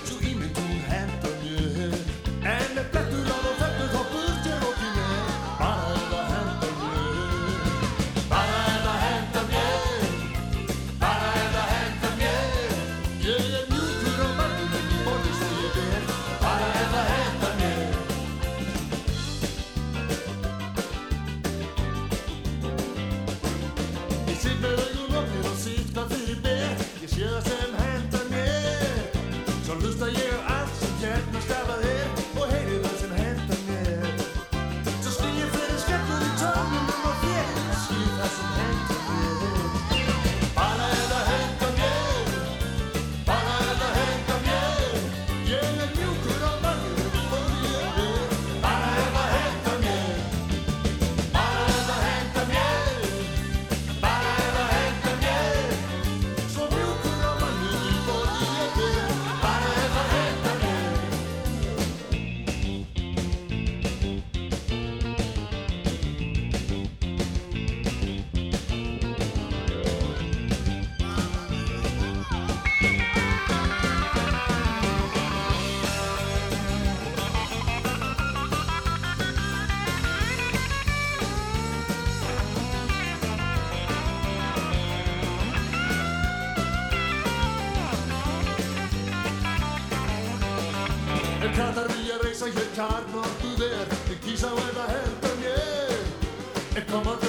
katar vilja reisa hér kjarnorkuð er Ég kýsa á ef það hendar mér. En koma þjóð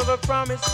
of a promised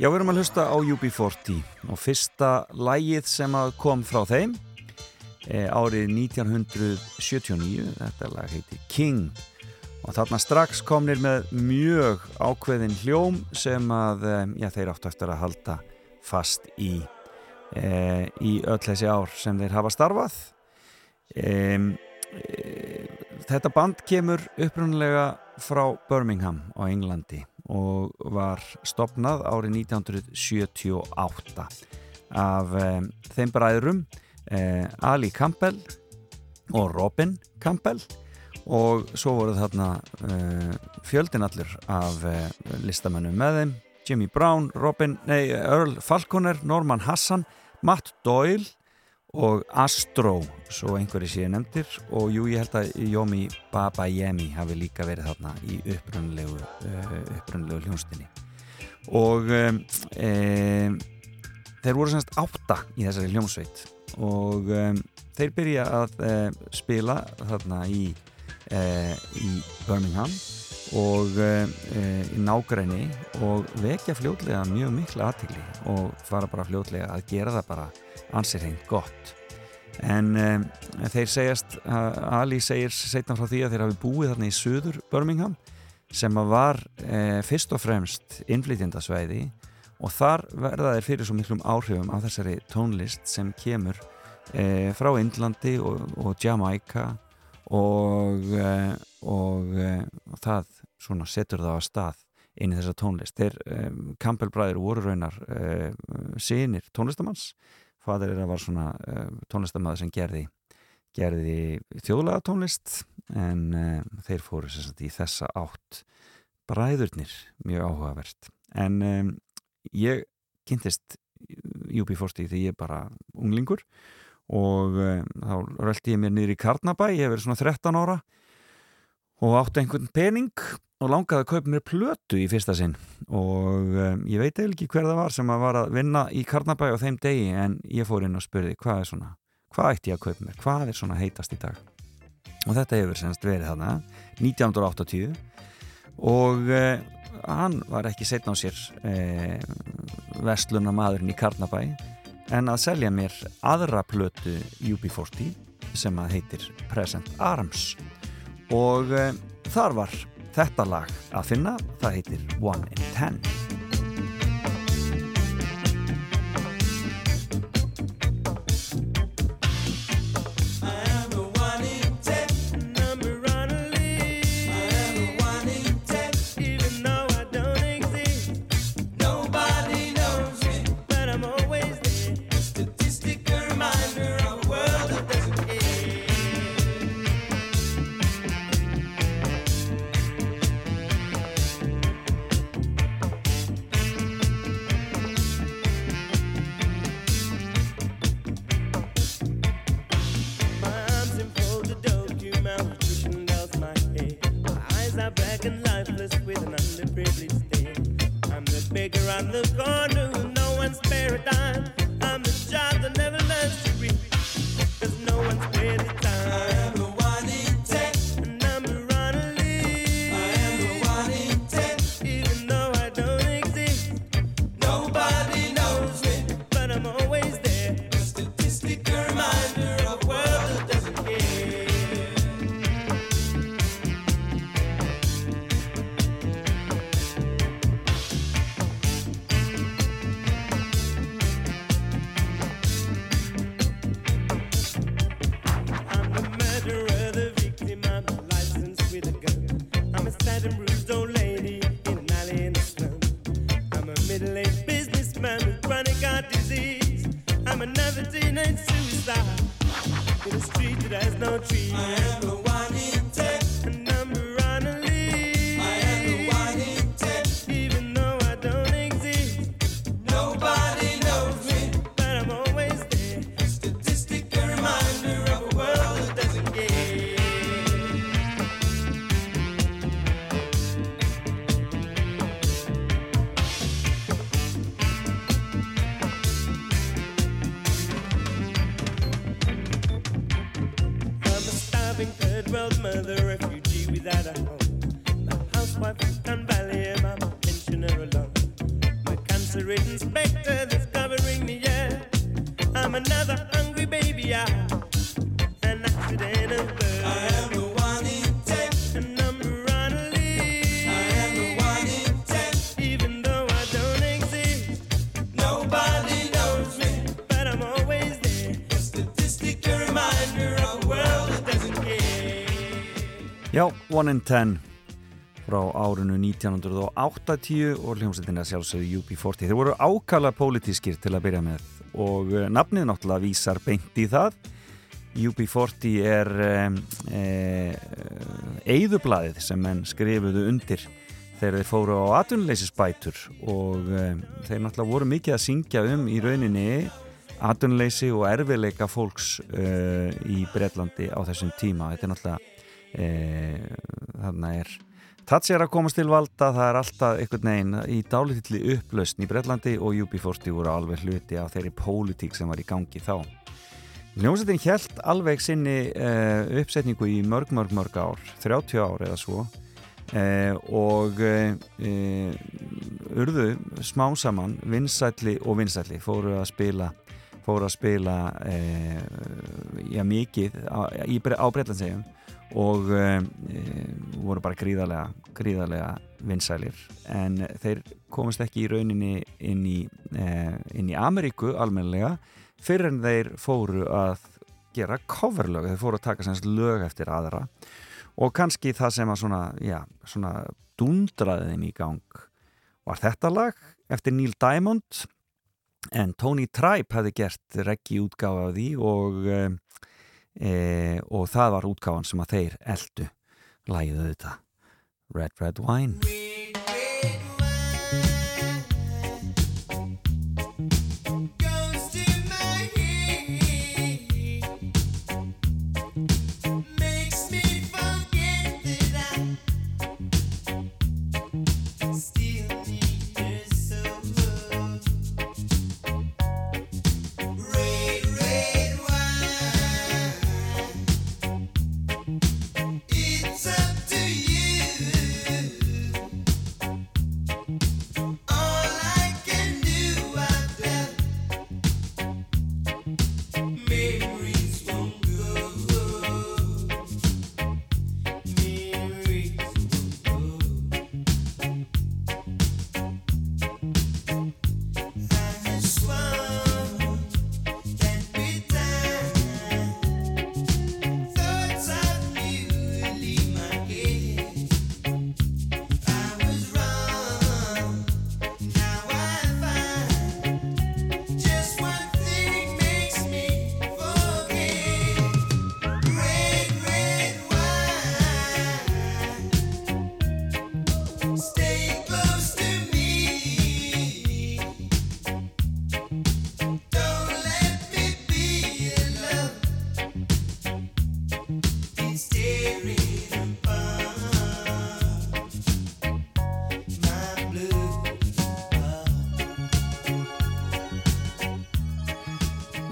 Já, við erum að hlusta á UB40 og fyrsta lægið sem kom frá þeim e, árið 1979, þetta lag heiti King. Og þarna strax komnir með mjög ákveðin hljóm sem að e, já, þeir áttu eftir að halda fast í e, í öll þessi ár sem þeir hafa starfað. E, Þetta band kemur upprunnulega frá Birmingham á Englandi og var stopnað árið 1978 af um, þeim bræðurum eh, Ali Campbell og Robin Campbell. Og svo voru þarna uh, fjöldin allur af uh, listamennum með þeim. Jimmy Brown, Robin, nei, Earl Falconer, Norman Hassan Matt Doyle og Astro, svo einhverju séu nefndir. Og jú, ég held að Yomi Babayemi hafi líka verið þarna í upprunlegu uh, upprunlegu hljónstinni og um, þeir voru semst átta í þessari hljómsveit. Og um, þeir byrja að uh, spila þarna í, í Birmingham og uh, í nágræni og vekja fljótlega mjög mikla aðtigli og fara bara fljótlega að gera það bara ansið hreint gott. En um, þeir segjast Ali segir setna frá því að þeir hafi búið þarna í söður Birmingham sem að var uh, fyrst og fremst innflytjandasvæði og þar verða þeir fyrir svo miklum áhrifum af þessari tónlist sem kemur frá Indlandi og, og Jamaica og, uh, og það svona setur það á stað inn í þessa tónlist. Þeir um, Campbell bræður voru raunar sínir tónlistamanns fadir er að var svona uh, tónlistamæður sem gerði gerði þjóðlega tónlist en þeir fóru sagt, í þessa átt. Bræðurnir mjög áhugavert. En um, ég kynntist UB40 þegar ég er bara unglingur og um, þá röldi ég mér niður í Karnabæ ég hef verið svona 13 ára og átti einhvern pening og langaði að kaupa mér plötu í fyrsta sinn. Og um, ég veit eða ekki hver það var sem að var að vinna í Karnabæ á þeim degi en ég fór inn og spurði hvað er svona, hvað ætti ég að kaupa mér, hvað er svona heitast í dag? Og þetta hefur semst verið þarna 1980 og uh, hann var ekki setna á sér uh, vestluna maðurinn í Karnabæ en að selja mér aðra plötu UB40 sem að heitir Present Arms og uh, þar var þetta lag að finna, það heitir One in Ten One in Ten frá árinu 1980 og hljómsveitin að sjálfsögðu UB40. Þeir voru ákala pólitískir til að byrja með og eh, nafnið náttúrulega vísar beint í það. UB40 er e, eigðublaðið sem menn skrifuðu undir þegar þeir fóru á atvinnuleysisbætur og e, þeir náttúrulega voru mikið að syngja um í rauninni atvinnuleysi og erfiðleika fólks e, í Breitlandi á þessum tíma. Þetta er náttúrulega e, þarna er Thatcher að komast til valda, það er alltaf einhvern veginn í dálítilli upplausn í Breitlandi og UB40 voru alveg hluti af þeirri pólitík sem var í gangi þá. Hljómsveitin hjælt alveg sinni uh, uppsetningu í mörg, mörg, mörg ár, 30 ár eða svo. Uh, og uh, urðu smá saman vinsætli og vinsætli fóru að spila fóru að spila já, mikið á, á Breitlandsegjum og uh, voru bara gríðarlega, gríðarlega vinsælir. En þeir komast ekki í rauninni inn í, uh, inn í Ameríku almenlega fyrir en þeir fóru að gera coverlög, þeir fóru að taka semst lög eftir aðra. Og kannski það sem að svona, já, svona dundraði þeim í gang var þetta lag eftir Neil Diamond. En Tony Tribe hefði gert reggi útgáfa af því og e, og það var útgáfan sem að þeir eldu lægið þetta Red Red Wine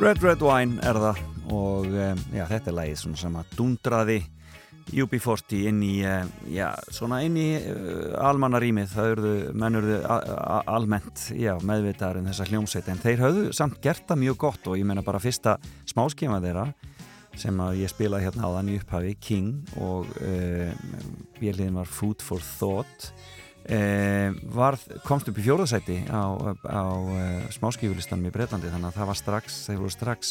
Red Red Wine er það. Og um, já, þetta er lagið svona sem að dundraði UB40 inn í uh, já, svona inn í uh, almannarýmið, það eruðu mennurðu almennt, já, meðvitaðar en þessa hljómsveit, en þeir höfðu samt gert það mjög gott og ég meina bara fyrsta smáskema þeirra sem að ég spilaði hérna áðan í upphafi King og uh, björliðin var Food for Thought. uh, var, komst upp í fjóðarsæti á, á uh, smáskífulistanum í Breitlandi þannig að það var strax, þeir voru strax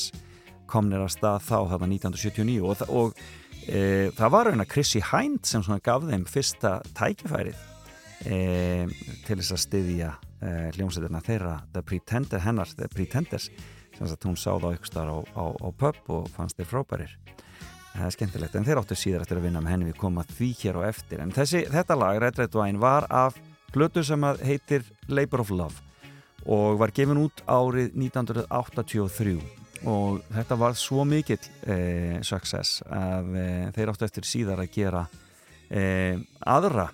komnir að stað þá þarna 1979 og, og e, það var raun að Chrissy Hind sem gaf þeim fyrsta tækifærið e, til þess að styðja e, hljómsveitina þeirra The Pretender hennar, The Pretenders. Sem hún sá þá ykkur starf á, á, á pub og fannst þeir frábærir það er skemmtilegt, en þeir áttu síðar eftir að vinna með henni við koma því hér og eftir. En þessi, þetta lag, Red Red Wine, var af plötu sem að heitir Labor of Love og var gefin út árið 1983 og þetta var svo mikill eh, success að eh, þeir áttu eftir síðar að gera eh, aðra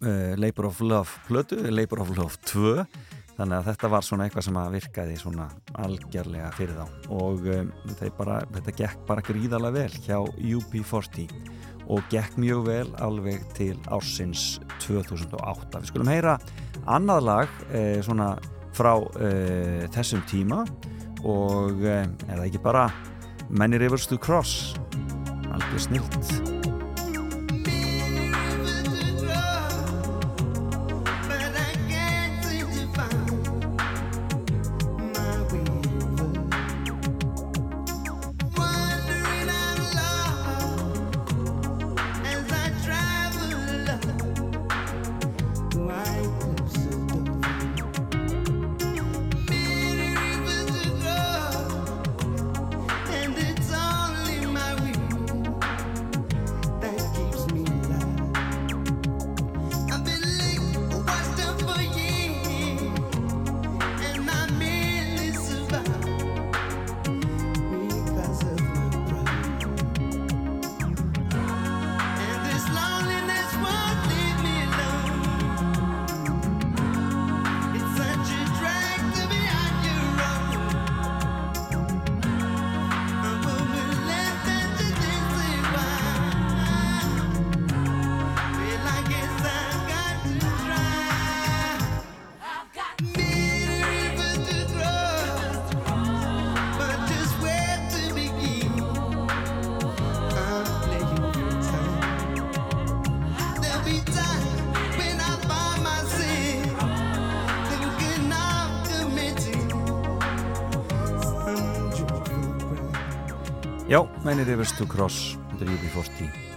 eh, Labor of Love plötu, Labor of Love 2 þannig að þetta var svona eitthvað sem að virkaði svona algjörlega fyrir þá. Og um, bara, þetta gekk bara gríðarlega vel hjá UB40 og gekk mjög vel alveg til ársins 2008. Við skulum heyra annað lag eh, svona frá eh, þessum tíma og eh, er það ekki bara Many Rivers to Cross. Alveg snilt to Cross undir UB40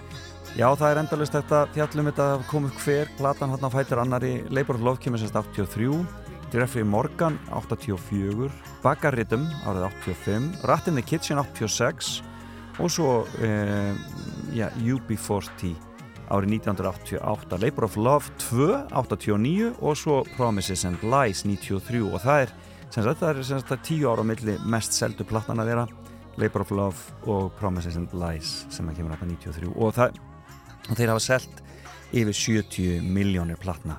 Já, það er endalist þetta fjallum þetta að koma upp hver. Platan hann fætir annari Labor of Love kemur sérst 83 Jeffrey Morgan 84 Bugger Rhythm árið 85 Rat in the Kitchen 86 og svo eh, já, UB40 árið 1988 Labor of Love 2 89 og svo Promises and Lies 93 og það er sagt, það er sagt tíu ára milli mest seldu platan að vera Labor of Love og Promises and Lies sem að kemur á 93 og, það, og þeir hafa selt yfir 70 miljónir platna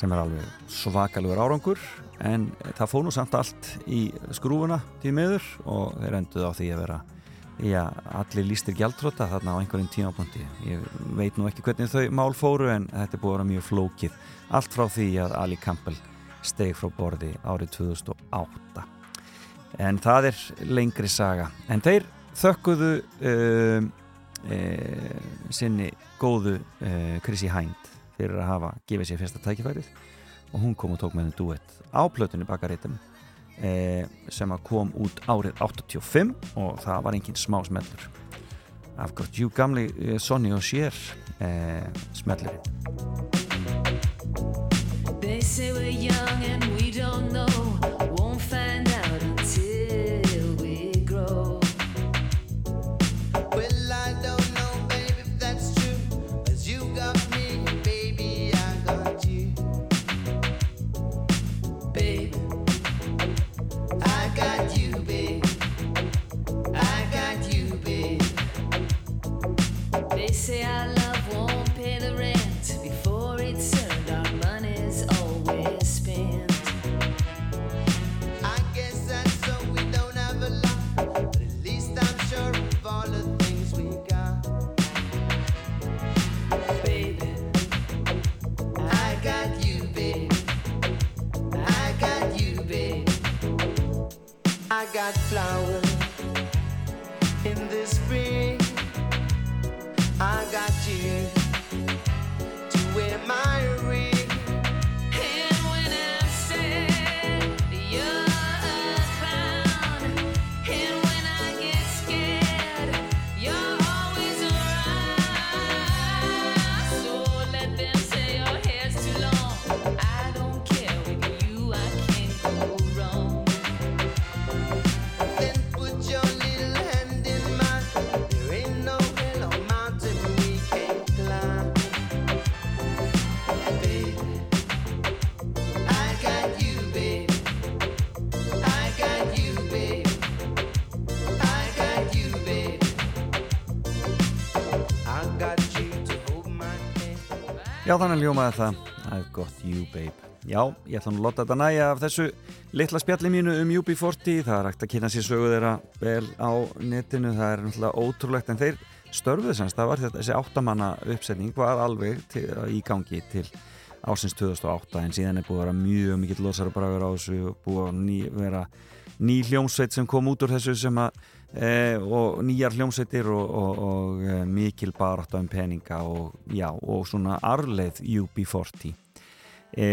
sem er alveg svakalugur árangur. En það fóð nú samt allt í skrúfuna til miður og þeir enduð á því að vera já, allir lístir gjaldrota þarna á einhverjum tímapunkti. Ég veit nú ekki hvernig þau mál fóru en þetta er búið að vera mjög flókið. Allt frá því að Ali Campbell steg frá borði árið 2008 en það er lengri saga. En þeir þökkuðu uh, uh, sinni góðu uh, Chrissy Hind fyrir að hafa gefið sér fyrsta tækifærið. Og hún kom og tók með henni duett á plötunni bakaritum uh, sem kom út árið 85 og það var engin smá I've got you gamli Sonny og Cher uh, smellurinn. They say we're young and we don't know. Já, þannig ljómaði það. I've got you, babe. Já, ég ætla nú að láta þetta næja af þessu litla spjalli mínu um UB40 það er hægt að kynna sér sögu þeirra vel á netinu, það er náttúrulega ótrúlegt en þeir störfuðu semst, það var þetta, þessi áttamanna uppsetning var alveg til, í gangi til ásins 2008 en síðan er búið að vera mjög mikill losara bragur á þessu og búið að ný, vera ný hljómsveit sem kom út úr þessu sem að e, og nýjar hljómsveitir og, og, og e, mikil barátt um peninga og já, og svona arleið UB40 e,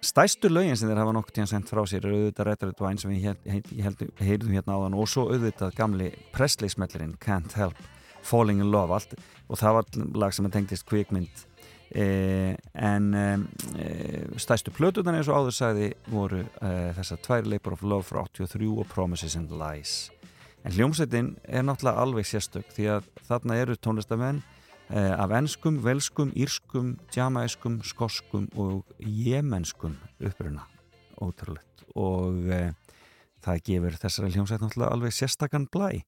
stæstu lögin sem þeir hafa nokkur tíðan sendt frá sér eru auðvitað Red Red Wine sem við heyrðum hérna áðan og svo auðvitað gamli Presley-smellerinn Can't Help Falling in Love allt. Og það var lag sem tengtist kvikmynd. Eh, en eh, stæstu plötuðan eins og áður sagði voru eh, þessar tvær Labor of Love frá 83 og Promises and Lies en hljómsveitin er náttúrulega alveg sérstök því að þarna eru tónlistamenn af enskum, velskum, írskum jamaiskum, skoskum og jemenskum uppruna ótrúlegt og það gefur þessari hljómsveit náttúrulega alveg sérstakann blæ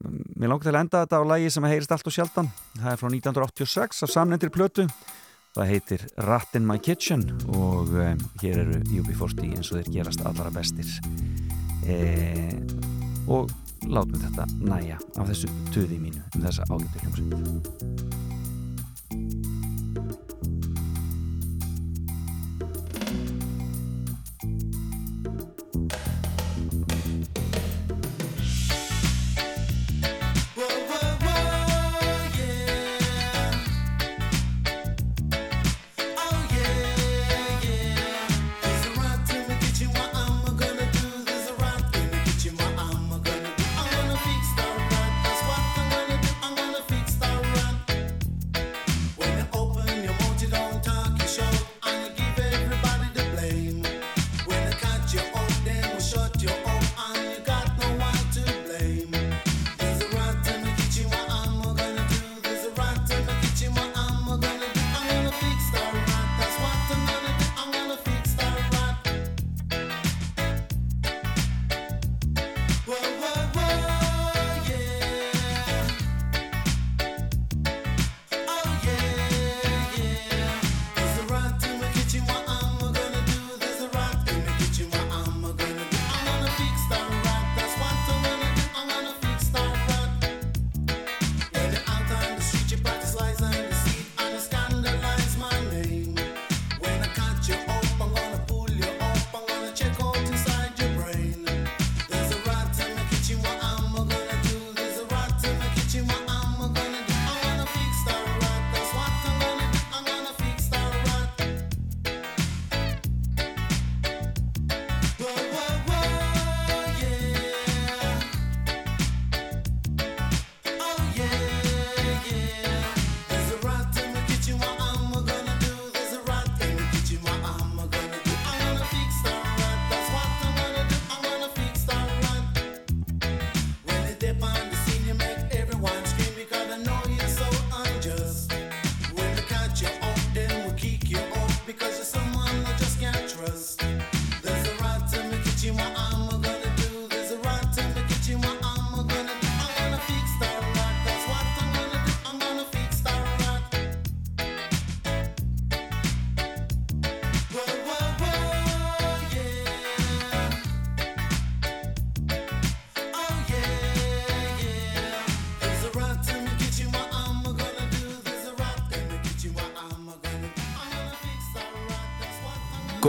Mér langt til að enda þetta á lægi sem heyrist allt og sjaldan. Það er frá 1986 af samnendir plötu. Það heitir Rat in my kitchen og um, hér eru UB40 eins og þeir gerast allara bestir. E, og látum þetta næja af þessu töði mínu um þessa ágættu hljómsveit.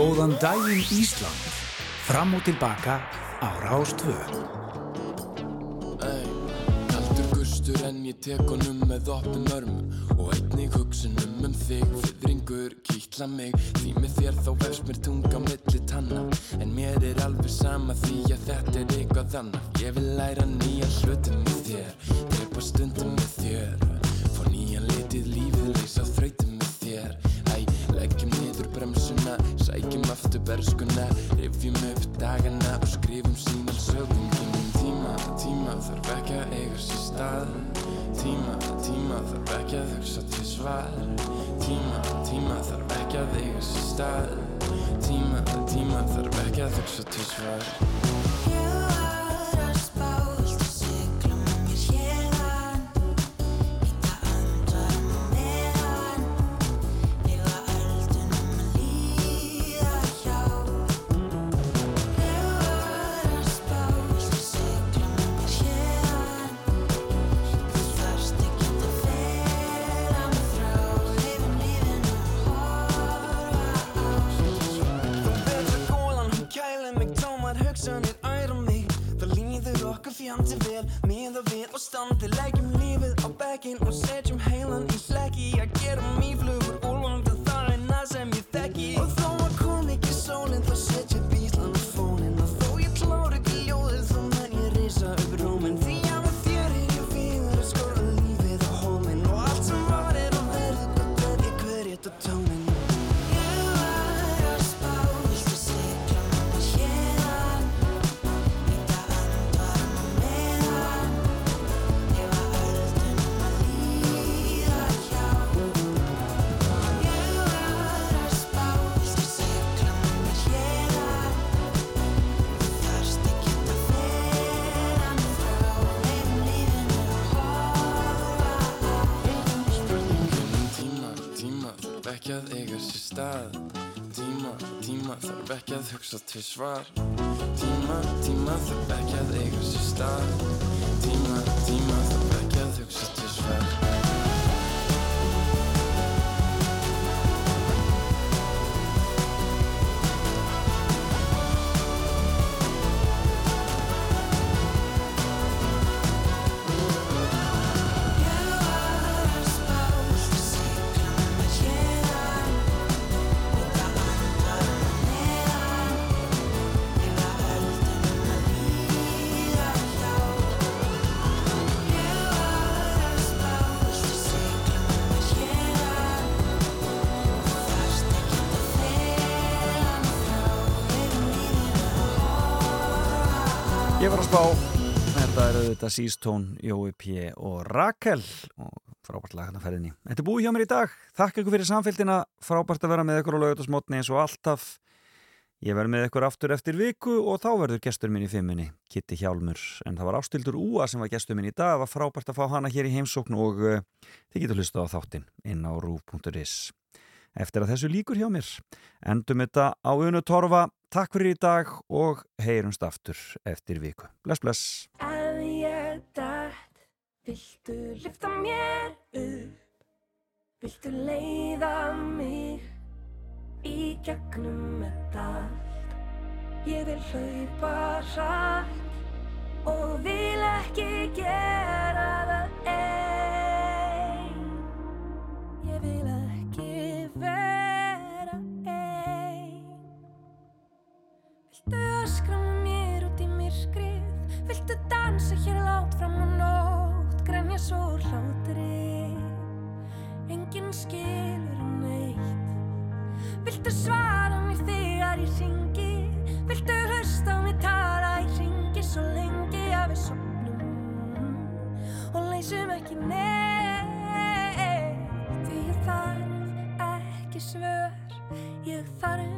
Góðan daginn Ísland. Fram og tilbaka á Rástvö Ey, kaldur gustur en ég tek honum með opnum örmum. Og einnig hugsunum um þig fyrringur kýtla mig. Því með þér þá vefst mér tunga milli til svar. Tíma, tíma þarf ekki að eiga sér stað. Tíma, tíma þarf ekki að Að spá, þetta er auðvitað Sístón, Jói P. og Rakel og frábært lag hérna ferðinni. Þetta er búið hjá mér í dag. Þakka ykkur fyrir samfélgina, frábært að vera með ykkur á laugatasmotni eins og alltaf. Ég verð með ykkur aftur eftir viku og þá verður gestur minn í fimmunni, Kitty Hjálmur. En það var Ástildur Úa sem var gestur minn í dag. Það var frábært að fá hana hér í heimsókn og uh, þið getur hlusta á þáttinn inn á rú.is. Eftir að þessu líkur hjá mér. Endum þetta á unu torfa. Takk fyrir í dag og heyrumst aftur eftir viku. Bless, bless. Ef ég dætt, viltu lyfta mér upp? Viltu leiða mig í gegnum þetta allt? Ég vil hlaupa hratt og vil ekki gera það einn. Viltu dansa hér látt fram á nótt? Grenja svo hlátri. Enginn skilur neitt. Viltu svara mér þegar ég ringi? Viltu hlusta mig tala? Í ringi svo lengi að við sopnum og leysum ekki neitt. Því ég þarf ekki svör, ég þarf